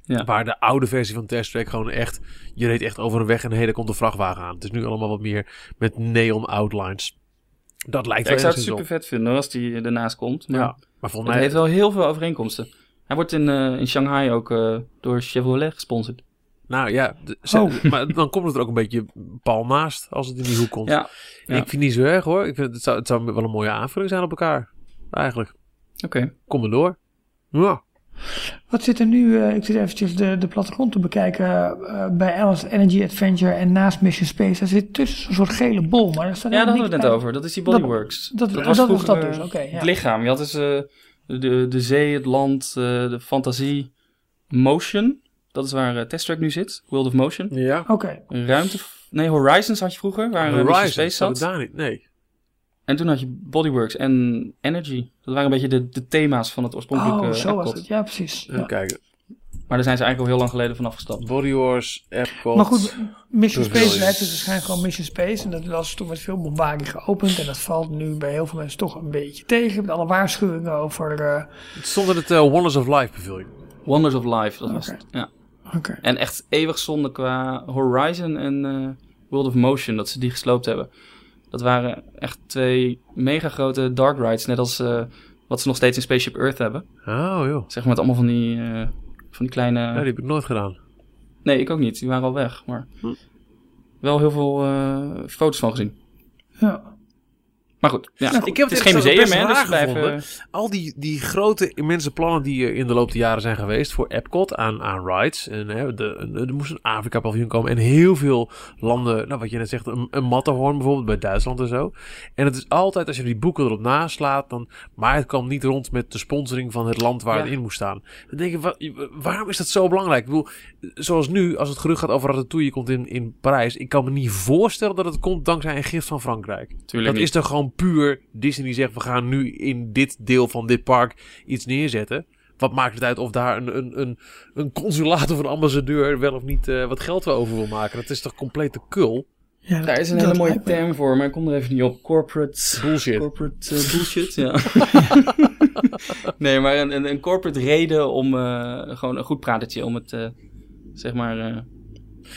Ja. Waar de oude versie van Testtrack gewoon echt... Je reed echt over een weg en hé, daar komt een vrachtwagen aan. Het is nu allemaal wat meer met neon outlines. Dat lijkt Ja, ik zou het super vet vinden als die ernaast komt. Maar Ja, maar volgens het mij... heeft wel heel veel overeenkomsten. Hij wordt in, eh, in Shanghai ook eh, door Chevrolet gesponsord. Nou ja, de- ze- Oh. maar dan komt het er ook een beetje pal naast als het in die hoek komt. Ja, Ik vind het niet zo erg hoor. Ik vind, het, zou, het zou wel een mooie aanvulling zijn op elkaar. Eigenlijk. oké. Kom er door. Ja. Wat zit er nu, eh, ik zit eventjes de, de plattegrond te bekijken, eh, bij Alice Energy Adventure en naast Mission Space. Daar zit tussen zo'n soort gele bol, maar daar staat Ja, daar hadden we het net over. Dat is die Bodyworks. Dat- dat was vroeger, dat dus, oké, ja. Het lichaam. Je had dus eh, de, de zee, het land, eh, de fantasie, motion. Dat is waar eh, Test Track nu zit. World of Motion. Ja. Oké, Ruimte... Nee, Horizons had je vroeger, waar eh, Mission Horizon Space zat. daar niet. Nee. En toen had je Bodyworks en Energy. Dat waren een beetje de, de thema's van het oorspronkelijke oh, zo was het. Ja, precies. Even Ja. kijken. Maar daar zijn ze eigenlijk al heel lang geleden vanaf gestapt. Body Wars, Epcot. Maar goed, Mission. Space werd dus waarschijnlijk gewoon Mission Space. En dat was toen met veel bombardie geopend. En dat valt nu bij heel veel mensen toch een beetje tegen. Met alle waarschuwingen over... eh, Het stond in het eh, Wonders of Life pavilion. Wonders of Life, dat was het. Ja. Oké. En echt eeuwig zonde qua Horizon en eh, World of Motion dat ze die gesloopt hebben. Dat waren echt twee mega grote dark rides, net als eh, wat ze nog steeds in Spaceship Earth hebben. Oh joh. Zeg maar met allemaal van die, eh, van die kleine... Ja, die heb ik nooit gedaan. Nee, ik ook niet. Die waren al weg. Maar Hm. wel heel veel eh, foto's van gezien. Ja. Maar goed, ja, Nou, Ik heb het is geen museum, hè, dus blijven... gevonden. Al die, die grote, immense plannen die er in de loop der jaren zijn geweest voor Epcot aan, aan rides. En hè, de, de- er moest een Afrika-paviljoen komen. En heel veel landen, nou wat je net zegt, een, een Matterhorn bijvoorbeeld bij Duitsland en zo. En het is altijd, als je die boeken erop naslaat, dan, maar het kwam niet rond met de sponsoring van het land waar Ja. het in moest staan. Dan denk je, wa- waarom is dat zo belangrijk? Ik bedoel, zoals nu, als het gerucht gaat over Ratatouille komt in, in Parijs. Ik kan me niet voorstellen dat het komt dankzij een gift van Frankrijk. Tuurlijk Dat niet. is toch gewoon puur Disney die zegt: we gaan nu in dit deel van dit park iets neerzetten. Wat maakt het uit of daar een, een, een, een consulaat of een ambassadeur wel of niet eh, wat geld over wil maken? Dat is toch complete kul? Ja, Daar is een hele mooie term voor, maar ik kom er even niet op. Corporate... Bullshit. Corporate eh, bullshit, ja. nee, maar een, een, een corporate reden om eh, gewoon een goed pratertje, om het, eh, zeg maar, eh,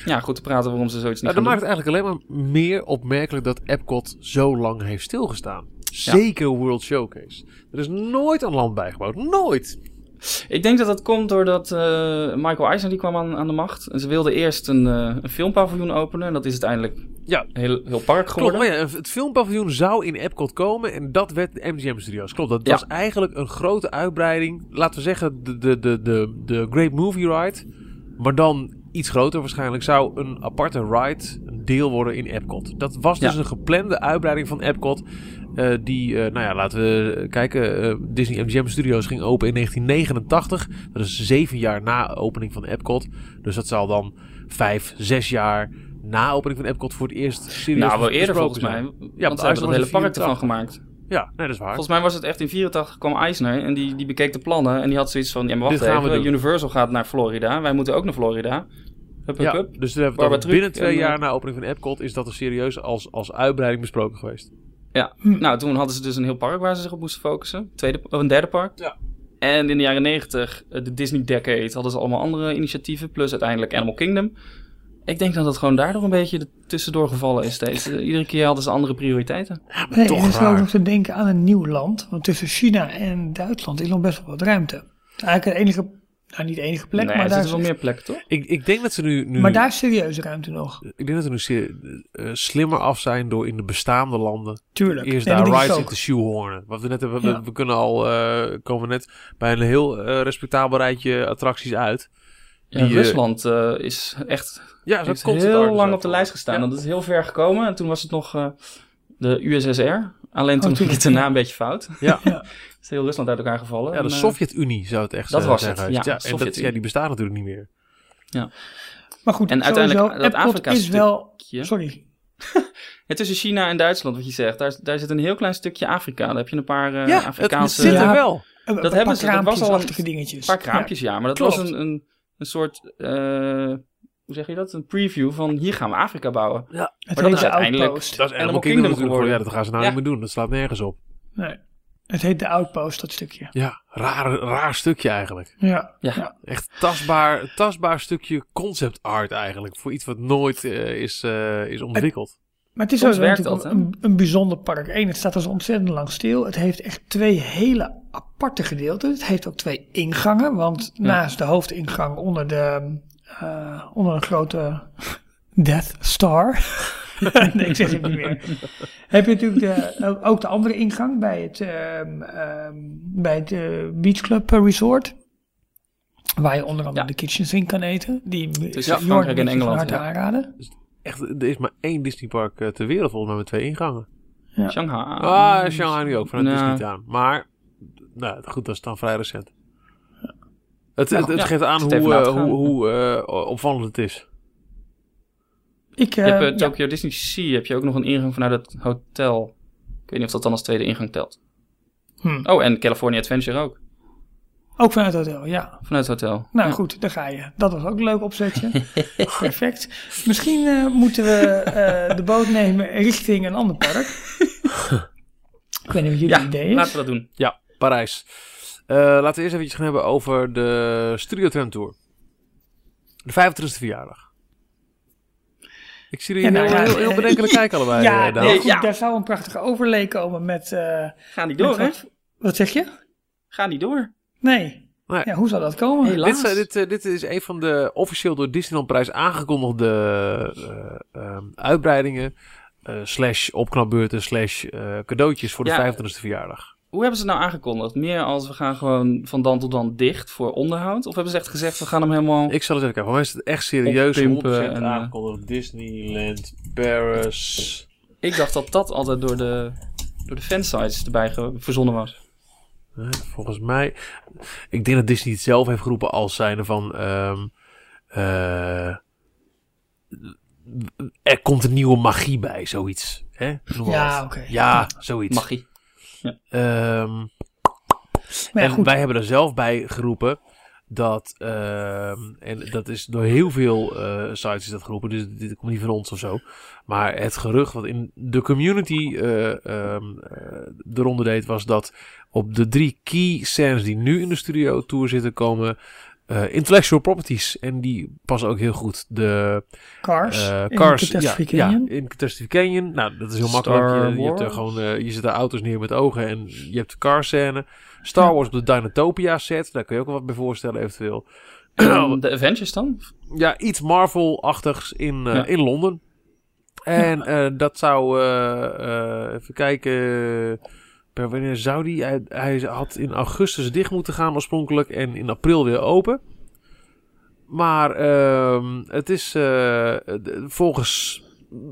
ja, goed te praten waarom ze zoiets niet Nou, dan gaan maakt het eigenlijk alleen maar meer opmerkelijk dat Epcot zo lang heeft stilgestaan. Zeker World Showcase. Er is nooit een land bijgebouwd. Nooit. Ik denk dat dat komt doordat eh, Michael Eisner die kwam aan, aan de macht. En ze wilden eerst een, eh, een filmpaviljoen openen. En dat is uiteindelijk Ja, heel, heel park Klopt, geworden. maar ja, het filmpaviljoen zou in Epcot komen en dat werd de MGM Studios. Klopt, dat Ja. was eigenlijk een grote uitbreiding. Laten we zeggen de, de, de, de, de Great Movie Ride, maar dan iets groter waarschijnlijk, zou een aparte ride een deel worden in Epcot. Dat was dus Ja. een geplande uitbreiding van Epcot. eh, die, eh, nou ja, laten we kijken. eh, Disney MGM Studios ging open in 1989. Dat is zeven jaar na opening van Epcot. Dus dat zal dan vijf, zes jaar na opening van Epcot voor het eerst serieus Nou, wel eerder volgens mij. zijn. want ze hebben het was hele park ervan 84. gemaakt. Ja, nee, dat is waar. Volgens mij was het echt in 84 kwam Eisner en die, die bekeek de plannen. En die had zoiets van, ja maar wacht Dit gaan we even, doen. Universal gaat naar Florida. Wij moeten ook naar Florida. Hup, hup, ja, hup. dus binnen twee en, jaar eh, na opening van Epcot is dat er serieus als, als uitbreiding besproken geweest. Ja, nou toen hadden ze dus een heel park waar ze zich op moesten focussen. Tweede, of een derde park. Ja. En in de jaren 90, eh, de Disney Decade, hadden ze allemaal andere initiatieven. Plus uiteindelijk Animal Kingdom. Ik denk dat het gewoon daardoor een beetje tussendoor gevallen is steeds. Iedere keer hadden ze andere prioriteiten. Ja, maar Nee, toch en er is ook raar. nog te denken aan een nieuw land. Want tussen China en Duitsland is nog best wel wat ruimte. Eigenlijk de enige, nou niet de enige plek, nee, maar, er daar is, wel meer plekken, toch? Ik, ik denk dat ze nu, nu maar daar is serieuze ruimte nog. ik denk dat ze nu eh, slimmer af zijn door in de bestaande landen Tuurlijk. eerst Nee, daar rides in ook. te shoehornen. Wat we net hebben, we, Ja. we kunnen al eh, komen net bij een heel eh, respectabel rijtje attracties uit. Die, eh, Rusland eh, is echt Ja, zo heeft concept heel lang dat. op de lijst gestaan. Ja. Dat is heel ver gekomen. En toen was het nog eh, de USSR. Alleen toen Oh, ging het daarna ja. een beetje fout. Ja. Ja. is heel Rusland uit elkaar gevallen. Ja, de eh, Sovjet-Unie zou het echt dat eh, was zijn het, ja, en dat, Sovjet-Unie. ja, die bestaat natuurlijk niet meer. Maar goed, En uiteindelijk, dat Afrika is wel... stukje. Sorry. Ja, tussen China en Duitsland, wat je zegt, daar, daar zit een heel klein stukje Afrika. Daar heb je een paar eh, ja, het, het Afrikaanse... zit Ja. er wel. Een Dat paar hebben ze, dat was al een dingetjes. paar kraampjes, ja. Maar dat Klopt. was een, een, een soort, eh, hoe zeg je dat? Een preview van hier gaan we Afrika bouwen. Ja, het Maar dat heet is de uiteindelijk- Outpost. Dat is Animal Animal Kingdom geworden. Ja, dat gaan ze nou Ja. niet meer doen. Dat slaat nergens op. Nee. Het heet de Outpost, dat stukje. Ja, raar, raar stukje eigenlijk. Ja. Ja. Echt tastbaar, tastbaar stukje concept art eigenlijk. Voor iets wat nooit eh, is, eh, is ontwikkeld. Maar het is ook werkt natuurlijk dat, een, een bijzonder park. Eén, het staat dus ontzettend lang stil. Het heeft echt twee hele aparte gedeelte. Het heeft ook twee ingangen, want naast de hoofdingang onder de eh, onder een grote Death Star. nee, ik zeg het niet meer. Heb je natuurlijk de, ook- de andere ingang bij het, ehm, ehm, bij het eh, Beach Club Resort. Waar je onder andere Ja. de kitchen sink kan eten. Die Tussen Jordan Frankrijk en Engeland, harte ja. aanraden. Echt, er is maar één Disneypark eh, ter wereld volgens mij met twee ingangen. Shanghai. Ah, Shanghai nu ook, vanuit Nou, Disney aan. Maar, nou goed, dat is dan vrij recent. Het, Nou, het, het ja, geeft aan hoe, eh, hoe, hoe eh, opvallend het is. Ik, Je hebt eh, ja, Tokyo Disney Sea, heb je ook nog een ingang vanuit het hotel. Ik weet niet of dat dan als tweede ingang telt. Hm. Oh, en California Adventure ook. ook vanuit het hotel, ja. Vanuit het hotel. Nou Ja. goed, daar ga je. Dat was ook een leuk opzetje. Perfect. Misschien eh, moeten we eh, de boot nemen richting een ander park. Ik weet niet wat jullie Ja, idee is. laten we dat doen. Ja, Parijs. Eh, laten we eerst eventjes gaan hebben over de Studio Tram Tour. De 25e verjaardag. Ik zie er Ja, heel, nou ja, heel, heel bedenkelijk kijken allebei. ja, eh, Daan. nee, goed, Ja. daar zou een prachtige overlay komen met... eh, Ga niet met door, hè? wat, wat zeg je? Ga niet door. Nee. Nee. Ja, hoe zou dat komen? Helaas. Dit, is- dit, dit is een van de officieel door Disneyland Prijs aangekondigde eh, ehm, uitbreidingen. slash opknapbeurten, slash cadeautjes voor de Ja. 25e verjaardag. Hoe hebben ze het nou aangekondigd? Meer als we gaan gewoon van dan tot dan dicht voor onderhoud? Of hebben ze echt gezegd, we gaan hem helemaal... Ik zal eens even kijken. Mij is het echt serieus Oppimpen 100% en, eh, aangekondigd. Disneyland Paris. Ik dacht dat dat altijd door de, door de fansites erbij verzonnen was. Nee, volgens mij. Ik denk dat Disney het zelf heeft geroepen als zijnde van. ehm, eh, er komt een nieuwe magie bij, zoiets. Hè? Ja, oké. Ja, zoiets. Magie. Ehm, ja, en goed. wij hebben er zelf bij geroepen dat, ehm, en dat is door heel veel eh, sites is dat geroepen, dus dit komt niet van ons of zo. Maar het gerucht wat in de community eh ehm eh, de ronde deed, was dat op de drie key scènes die nu in de studio tour zitten komen eh, intellectual properties. En die passen ook heel goed. De Cars. eh, in Cars, Catastrophe ja, Canyon. ja, in Catastrophe Canyon. Nou, dat is heel Star makkelijk. Je, je, hebt er Wars. gewoon, eh, je zet er auto's neer met ogen en je hebt de car scène. Star Wars op de Dynatopia set, daar kun je ook wel wat bij voorstellen eventueel. En de Avengers dan? Ja, iets Marvel-achtigs in, eh, Ja. in Londen. En eh, dat zou, eh, eh, even kijken, per wanneer zou die? Hij, hij had in augustus dicht moeten gaan oorspronkelijk en in april weer open. Maar ehm, het is eh, d- volgens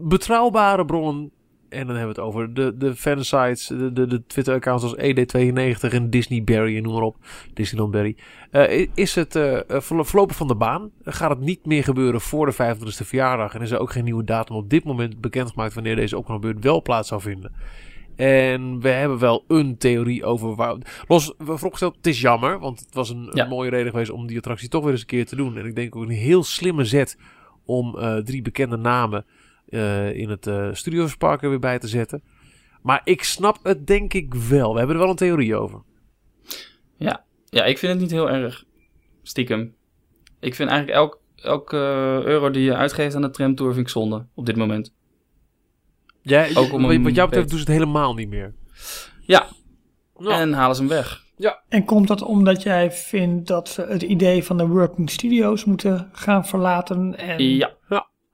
betrouwbare bronnen, en dan hebben we het over de, de fansites, de, de, de Twitter-accounts als ED92 en Disneyberry en noem maar op. Eh, i- is het eh, eh, verlo- voorlopig van de baan? Gaat het niet meer gebeuren voor de 25e verjaardag? En is er ook geen nieuwe datum op dit moment bekendgemaakt wanneer deze opknapbeurt wel plaats zou vinden? En we hebben wel een theorie over waar. Los, vooropgesteld, het is jammer, want het was een, Ja. een mooie reden geweest om die attractie toch weer eens een keer te doen. En ik denk ook een heel slimme zet om eh, drie bekende namen eh, in het eh Studiospark er weer bij te zetten. Maar ik snap het denk ik wel. We hebben er wel een theorie over. Ja. ja, ik vind het niet heel erg stiekem. Ik vind eigenlijk elk, elke eh, euro die je uitgeeft aan de tramtour vind ik zonde op dit moment. Jij, Ook om wat, jou betreft doen ze het helemaal niet meer. Ja, en halen ze hem weg. En komt dat omdat jij vindt dat ze het idee van de working studios moeten gaan verlaten? En... Ja,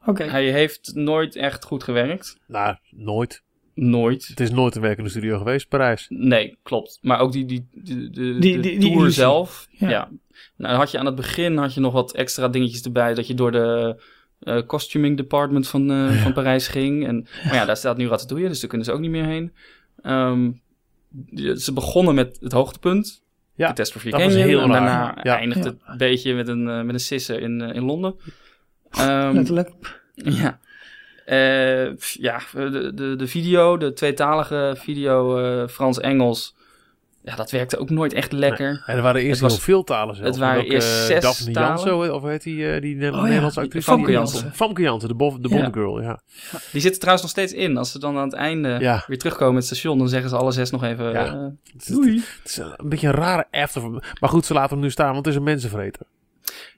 Oké. hij heeft nooit echt goed gewerkt. nou, nooit. Nooit. Het is nooit een werkende studio geweest, Parijs. Nee, klopt. Maar ook die, die, die, de, Die- de die- die tour zelf. Ja. Ja. Nou, had je aan het begin had je nog wat extra dingetjes erbij. Dat je door de eh, costuming department van, eh, van Parijs ging. En, maar ja, daar staat nu Ratatouille, dus daar kunnen ze ook niet meer heen. Ehm, ze begonnen met het hoogtepunt. Ja, Catastrophe dat was Canyon. heel en raar. daarna Ja. eindigt Ja. het een beetje met een, eh, met een sisser in, in Londen. Ehm, Letterlijk. ja. Eh, ja, de, de, de video, de tweetalige video eh, Frans-Engels. Ja, dat werkte ook nooit echt lekker. En er waren eerst was- heel veel talen zelfs. het waren ook, eerst eh, zes Daphne talen. Jansen, of heet die, eh, die ja, Nederlandse actrice? Famke Jansen. Famke Jansen, de, bo- de Ja. Bond Girl, ja. Die zitten trouwens nog steeds in. Als ze dan aan het einde Ja. weer terugkomen met het station, dan zeggen ze alle zes nog even... Ja. eh, Het is, het is een beetje een rare after. Maar goed, ze laten hem nu staan, want het is een mensenvreter.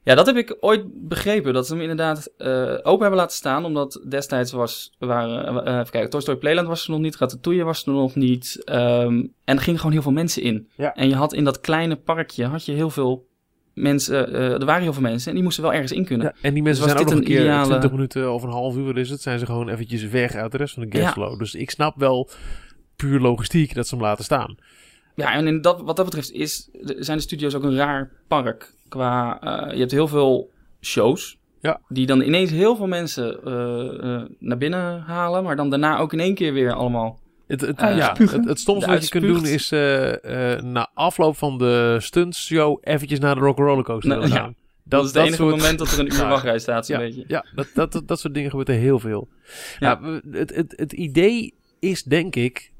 Ja, dat heb ik ooit begrepen. Dat ze hem inderdaad uh, open hebben laten staan. Omdat destijds was, waren, uh, even kijken, Toy Story Playland was er nog niet. Ratatouille was er nog niet. Um, en er gingen gewoon heel veel mensen in. Ja. En je had in dat kleine parkje, had je heel veel mensen, uh, er waren heel veel mensen en die moesten wel ergens in kunnen. Ja, en die mensen Dus zijn ook nog een keer ideale- 20 minuten of een half uur is het, zijn ze gewoon eventjes weg uit de rest van de Ja. guestflow. Dus ik snap wel puur logistiek dat ze hem laten staan. Ja, en in dat, wat dat betreft is, zijn de studio's ook een raar park. Qua, eh, je hebt heel veel shows. Ja. Die dan ineens heel veel mensen eh, eh, naar binnen halen. Maar dan daarna ook in één keer weer allemaal. Het, het, ja, het, het stomste wat je kunt doen is eh, eh, na afloop van de stuntshow eventjes naar de Rock'n'Roller Coaster Nou, ja. gaan. Dat, is het enige soort- moment dat er een uur Ja. wachtrij staat, zo'n Ja, beetje. ja dat, dat, dat, dat soort dingen gebeurt er heel veel. Ja. Het, het, het idee is denk ik,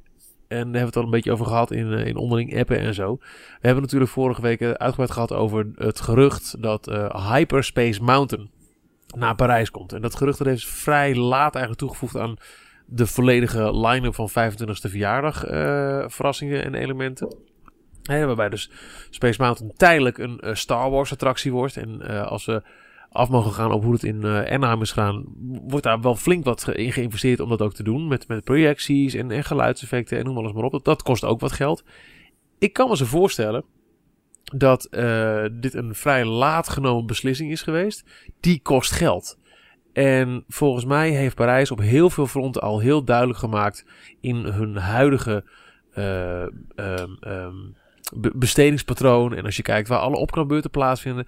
en daar hebben we het al een beetje over gehad in, eh, in onderling appen en zo. We hebben natuurlijk vorige week eh, uitgebreid gehad over het gerucht dat eh, Hyperspace Mountain naar Parijs komt. En dat gerucht dat heeft vrij laat eigenlijk toegevoegd aan de volledige line-up van 25e verjaardag verrassingen en elementen. Waarbij dus Space Mountain tijdelijk een Star Wars attractie wordt. En als we af mogen gaan op hoe het in eh Anaheim is gegaan, wordt daar wel flink wat in geïnvesteerd om dat ook te doen. Met, met projecties en, en geluidseffecten en noem alles maar op. Dat, dat kost ook wat geld. Ik kan me zo voorstellen dat eh, dit een vrij laat genomen beslissing is geweest. Die kost geld. En volgens mij heeft Parijs op heel veel fronten al heel duidelijk gemaakt in hun huidige eh, ehm, ehm, be- bestedingspatroon. En als je kijkt waar alle opknapbeurten plaatsvinden,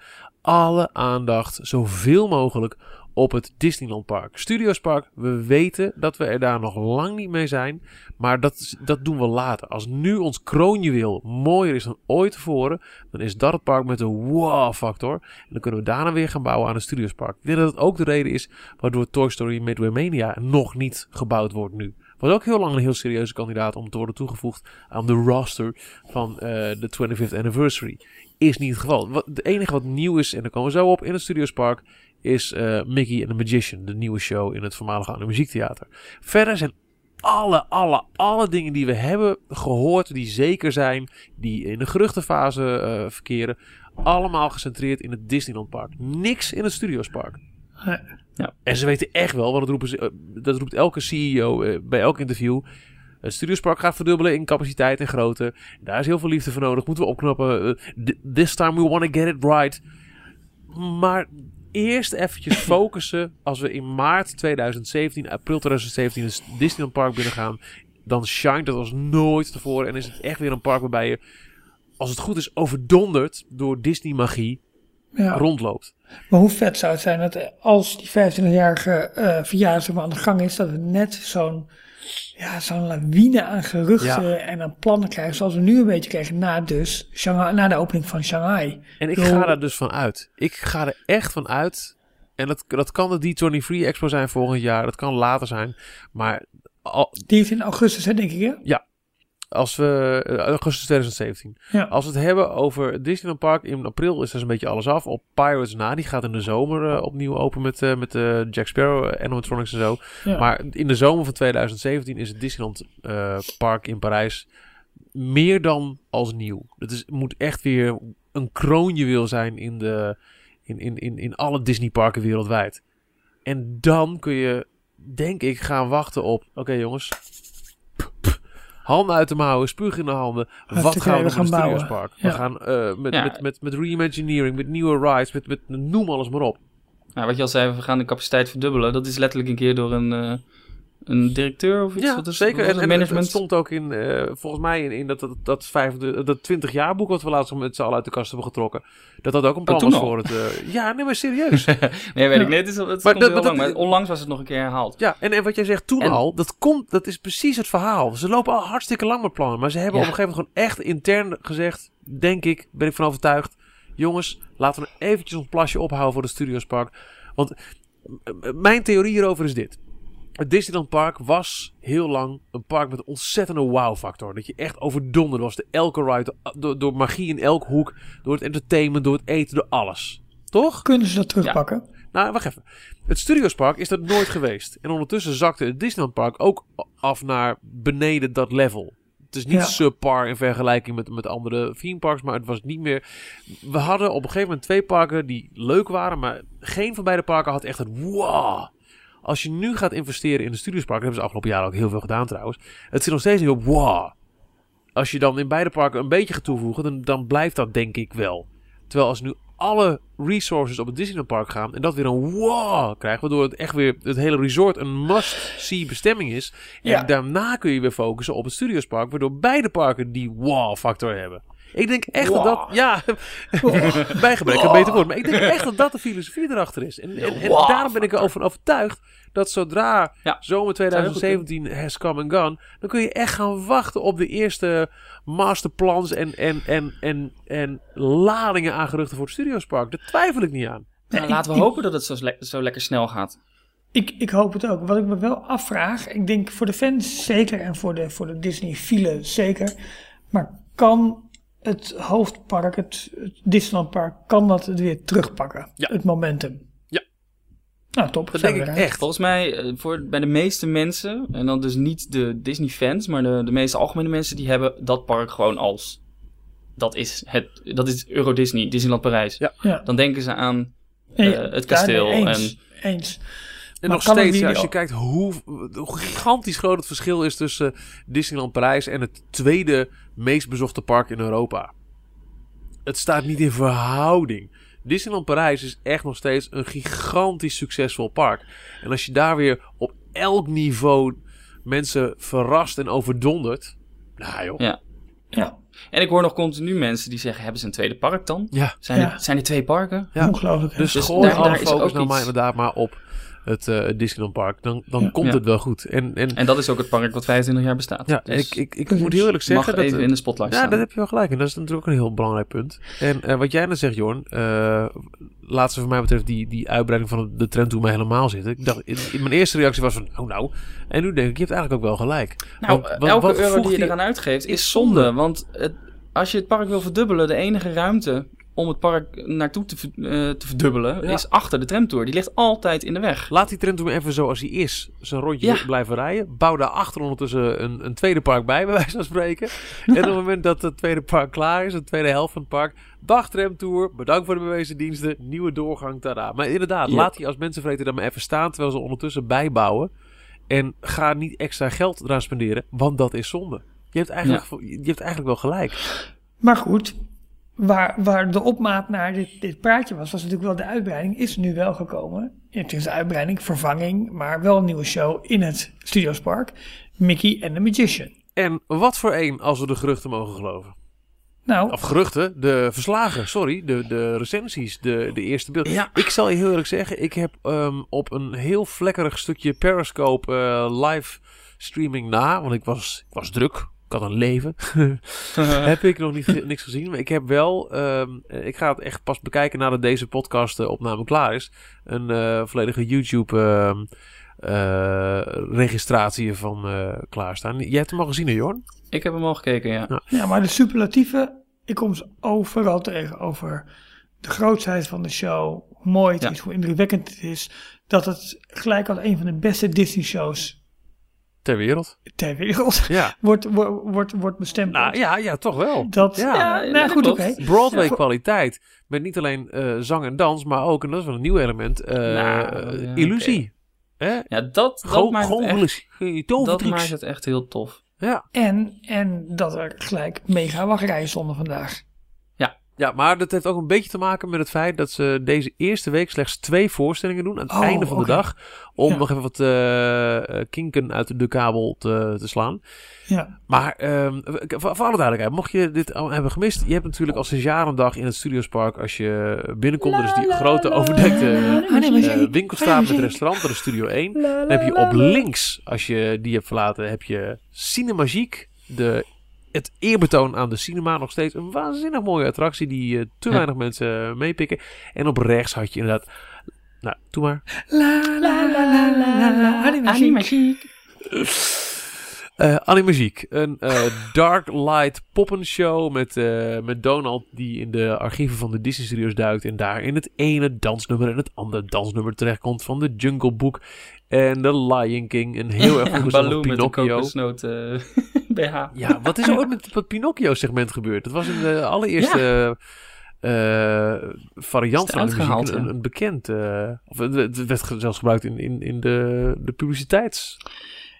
alle aandacht zoveel mogelijk op het Disneyland Park. Studios Park, we weten dat we er daar nog lang niet mee zijn. Maar dat, dat doen we later. Als nu ons kroonjuweel mooier is dan ooit tevoren, dan is dat het park met een wow-factor. En dan kunnen we daarna weer gaan bouwen aan een Studios Park. Ik denk dat het ook de reden is waardoor Toy Story Midway Mania nog niet gebouwd wordt nu. Was ook heel lang een heel serieuze kandidaat om te worden toegevoegd aan de roster van eh, de 25th anniversary. Is niet het geval. Wat, het enige wat nieuw is, en daar komen we zo op in het Studios Park, is eh, Mickey and the Magician, de nieuwe show in het voormalige Anne Muziektheater. Verder zijn alle, alle, alle dingen die we hebben gehoord, die zeker zijn, die in de geruchtenfase eh, verkeren, allemaal gecentreerd in het Disneyland Park. Niks in het Studios Park. Nee. En ze weten echt wel, want dat, roepen ze, eh, dat roept elke CEO bij elk interview. Het Studiospark gaat verdubbelen in capaciteit en grootte. Daar is heel veel liefde voor nodig. Moeten we opknappen. Eh, th- this time we want to get it right. Maar eerst eventjes focussen. Als we in maart 2017, april 2017 het Disneyland Park binnen gaan. Dan shine dat als nooit tevoren. En is het echt weer een park waarbij je, als het goed is, overdonderd door Disney magie Ja. rondloopt. Maar hoe vet zou het zijn dat als die 25-jarige eh verjaardag aan de gang is, dat we net zo'n ja, zo'n lawine aan geruchten Ja. en aan plannen krijgen, zoals we nu een beetje kregen na, dus Shanghai, na de opening van Shanghai. En ik Yo. ga daar dus van uit. Ik ga er echt van uit. En dat, dat kan de D23 Expo zijn volgend jaar. Dat kan later zijn. Maar al- Die is in augustus, hè, denk ik, hè? Als we... eh, augustus 2017. Ja. Als we het hebben over Disneyland Park. In april is dus een beetje alles af. Op Pirates na. Die gaat in de zomer eh, opnieuw open met, eh, met eh, Jack Sparrow, animatronics en zo. Ja. Maar in de zomer van 2017 is het Disneyland Park in Parijs meer dan als nieuw. Het is, moet echt weer een kroonjuweel zijn in, de, in, in, in, in alle Disney parken wereldwijd. En dan kun je, denk ik, gaan wachten op... Oké jongens, handen uit de mouwen, spuug in de handen. Wat gaan we gaan bouwen. Park? We gaan eh, met, Ja. met, met, met reimagineering, met nieuwe rides, met, met noem alles maar op. Nou, wat je al zei, we gaan de capaciteit verdubbelen. Dat is letterlijk een keer door een, eh, een directeur of iets. Ja, Wat is- zeker. wat En, was en het? het, management. het stond ook in, eh, volgens mij, in, in dat, dat, dat, 25 dat 20 jaar boek wat we laatst met z'n allen uit de kast hebben getrokken. Dat dat ook een plan Oh, toen was al? voor het... eh, ja, nee, maar serieus. nee, weet ik niet. Het, is, het Maar dat- heel maar lang, dat- maar onlangs was het nog een keer herhaald. ja, en, en wat jij zegt toen En- al, dat komt, dat is precies het verhaal. Ze lopen al hartstikke lang met plannen. Maar ze hebben Ja. op een gegeven moment gewoon echt intern gezegd, denk ik, ben ik van overtuigd. Jongens, laten we eventjes ons plasje ophouden voor de Studios Park. Want mijn theorie hierover is dit. Het Disneyland Park was heel lang een park met een ontzettende wow-factor. Dat je echt overdonderd was. De elke ride, door, door magie in elke hoek, door het entertainment, door het eten, door alles. Toch? Kunnen ze dat terugpakken? Nou, wacht even. Het Studios Park is dat nooit geweest. En ondertussen zakte het Disneyland Park ook af naar beneden dat level. het is niet Ja. subpar in vergelijking met, met andere theme parks, maar het was niet meer... We hadden op een gegeven moment twee parken die leuk waren, maar geen van beide parken had echt het wow. Als je nu gaat investeren in een studiospark, dat hebben ze afgelopen jaren ook heel veel gedaan trouwens. Het zit nog steeds op wow. Als je dan in beide parken een beetje gaat toevoegen, dan, dan blijft dat denk ik wel. Terwijl als nu alle resources op het Disneyland Park gaan en dat weer een wow krijgt, waardoor het echt weer het hele resort een must-see bestemming is. En Ja. daarna kun je weer focussen op het Studiospark, waardoor beide parken die wow-factor hebben. Ik denk echt dat dat, ja, bij gebrek een beter woord, maar ik denk echt dat dat de filosofie erachter is. En, en, en daarom ben ik erover overtuigd dat zodra Ja. zomer 2017 has come and gone, dan kun je echt gaan wachten op de eerste masterplans en, en, en, en, en ladingen aan geruchten voor het Studiospark. Daar twijfel ik niet aan. Nou, laten we ik- hopen dat het zo, le- zo lekker snel gaat. Ik, ik hoop het ook. Wat ik me wel afvraag, ik denk voor de fans zeker en voor de, voor de Disney-file zeker. Maar kan het hoofdpark, het, het Disneylandpark, kan dat het weer terugpakken? Ja. Het momentum. Ja. Nou, top. Dat denk ik eruit. echt. Volgens mij, eh, voor, bij de meeste mensen, en dan dus niet de Disney-fans, maar de, de meeste algemene mensen, die hebben dat park gewoon als. Dat is, het, dat is Euro Disney, Disneyland Parijs. Ja. Ja. Dan denken ze aan eh, het ja, kasteel nee, eens, eens. En Maar nog kan het steeds, ja, als je al- kijkt hoe, hoe gigantisch groot het verschil is tussen Disneyland Parijs en het tweede meest bezochte park in Europa. Het staat niet in verhouding. Disneyland Parijs is echt nog steeds een gigantisch succesvol park. En als je daar weer op elk niveau mensen verrast en overdondert. Nou joh. Ja. Ja, En ik hoor nog continu mensen die zeggen: hebben ze een tweede park dan? Ja, Zijn, Ja. er, zijn er twee parken? Ja. ongelooflijk. hè? dus, Dus gooi daar- alle daar is focus ook nou maar inderdaad maar op het eh, Disneyland Park. Dan, dan Ja. komt Ja. het wel goed. En, en En dat is ook het park wat 25 jaar bestaat. ja, Dus ik, ik, ik moet heel eerlijk zeggen mag dat... even in de spotlight Ja, staan. dat heb je wel gelijk. En dat is natuurlijk ook een heel belangrijk punt. En eh, wat jij net zegt, Jorn. eh laat ze voor mij betreft die, die uitbreiding van de trend toen mij helemaal zitten. Ik dacht, in, in mijn eerste reactie was van, oh nou. En nu denk ik, je hebt eigenlijk ook wel gelijk. Nou, Want wat- elke wat euro die je eraan uitgeeft is zonde. Want het, als je het park wil verdubbelen, de enige ruimte om het park naartoe te, eh, te verdubbelen Ja. is achter de tramtour. Die ligt altijd in de weg. Laat die toen even zoals hij is. Zijn rondje Ja. blijven rijden. Bouw daarachter ondertussen een, een tweede park bij, bij wijze van spreken. En op het moment dat het tweede park klaar is, de tweede helft van het park, dag tramtour, bedankt voor de bewezen diensten, nieuwe doorgang, tada. Maar inderdaad, Ja. laat die als mensenvreten dan maar even staan, terwijl ze ondertussen bijbouwen. En ga niet extra geld eraan spenderen, want dat is zonde. Je hebt eigenlijk, je hebt eigenlijk wel gelijk. Maar goed, waar, waar de opmaat naar dit, dit praatje was, was natuurlijk wel de uitbreiding, is nu wel gekomen. Het is een uitbreiding, vervanging, maar wel een nieuwe show in het Studiospark. Mickey and the Magician. En wat voor één, als we de geruchten mogen geloven. Nou, Of geruchten, de verslagen, sorry, de, de recensies, de, de eerste beelden. Ja. Ik zal je heel eerlijk zeggen, ik heb ehm, op een heel vlekkerig stukje Periscope eh, live streaming na, want ik was, ik was druk, ik had een leven, heb ik nog niet, niks gezien. Maar ik heb wel, ehm, eh, ik ga het echt pas bekijken nadat deze podcast eh, opname klaar is, een eh, volledige YouTube ehm, eh, registratie van eh, klaarstaan. Jij hebt hem al gezien, hè, Jorn? Ik heb hem al gekeken, ja. ja, maar de superlatieven, ik kom ze overal tegen over de grootsheid van de show, hoe mooi het Ja. is, hoe indrukwekkend het is, dat het gelijk als een van de beste Disney-shows Ter wereld. ter wereld Ja. wordt, wordt, wordt, wordt bestempeld. Nou ja, ja, toch wel. Dat, Ja. nou goed, oké. Broadway kwaliteit. Met niet alleen eh, zang en dans, maar ook, en dat is wel een nieuw element, eh, Nou, ja, illusie. Hè? Ja, dat, dat, maakt, het echt, dat maakt het echt heel tof. Ja. En, en dat er gelijk mega wachtrijen stonden vandaag. Ja, maar dat heeft ook een beetje te maken met het feit dat ze deze eerste week slechts twee voorstellingen doen aan het Oh, einde van de dag. Om Ja. nog even wat eh, eh, kinken uit de kabel te, te slaan. Ja, Maar ehm, voor, voor alle duidelijkheid, mocht je dit al hebben gemist, je hebt natuurlijk al sinds jaren een dag in het Studiospark, als je binnenkomt, er is die grote overdekte eh, winkelstraat met restaurant, dat is Studio 1. Dan heb je op links, als je die hebt verlaten, heb je Cinemagique, de, het eerbetoon aan de cinema. Nog steeds een waanzinnig mooie attractie die eh, te Ja. weinig mensen eh, meepikken. En op rechts had je inderdaad, nou, doe maar. La la la la la la. Animagiek. Eh Animagiek, een eh, dark light poppenshow met, eh, met Donald die in de archieven van de Disney Studios duikt en daar in het ene dansnummer en het andere dansnummer terechtkomt van de Jungle Book en de Lion King. Een heel erg goed Baloo met de Pinocchio. kokosnoot eh, BH. Ja, wat is er ooit met het Pinocchio-segment gebeurd? Dat was in de allereerste eh, variant van het de muziek een, bekend... eh, of het, werd zelfs gebruikt in, in, in de, de publiciteits...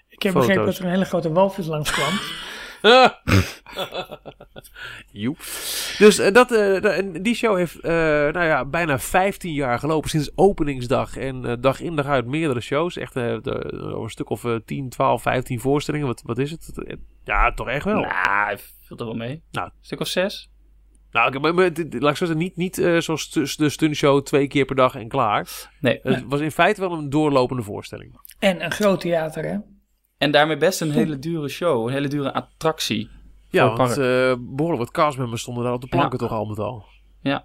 Ik heb begrepen dat er een hele grote walvis langs kwam. Joep. Dus eh, dat, eh, die show heeft eh, nou ja, bijna 15 jaar gelopen. Sinds openingsdag en dag in dag uit meerdere shows. Echt eh, de- over een stuk of eh, 10, 12, 15 voorstellingen. Wat, wat is het? Ja, toch echt wel. Nou, hij viel er wel mee. Nou. Een stuk of zes. Nou, maar, maar dit- laat ik zo zeggen, niet, niet zoals de stuntshow twee keer per dag en klaar. Nee. Het was in feite wel een doorlopende voorstelling. En een groot theater, hè? En daarmee best een hele dure show. Een hele dure attractie. Ja, want eh, behoorlijk wat castmembers stonden daar op de planken Ja. toch al met al. Ja.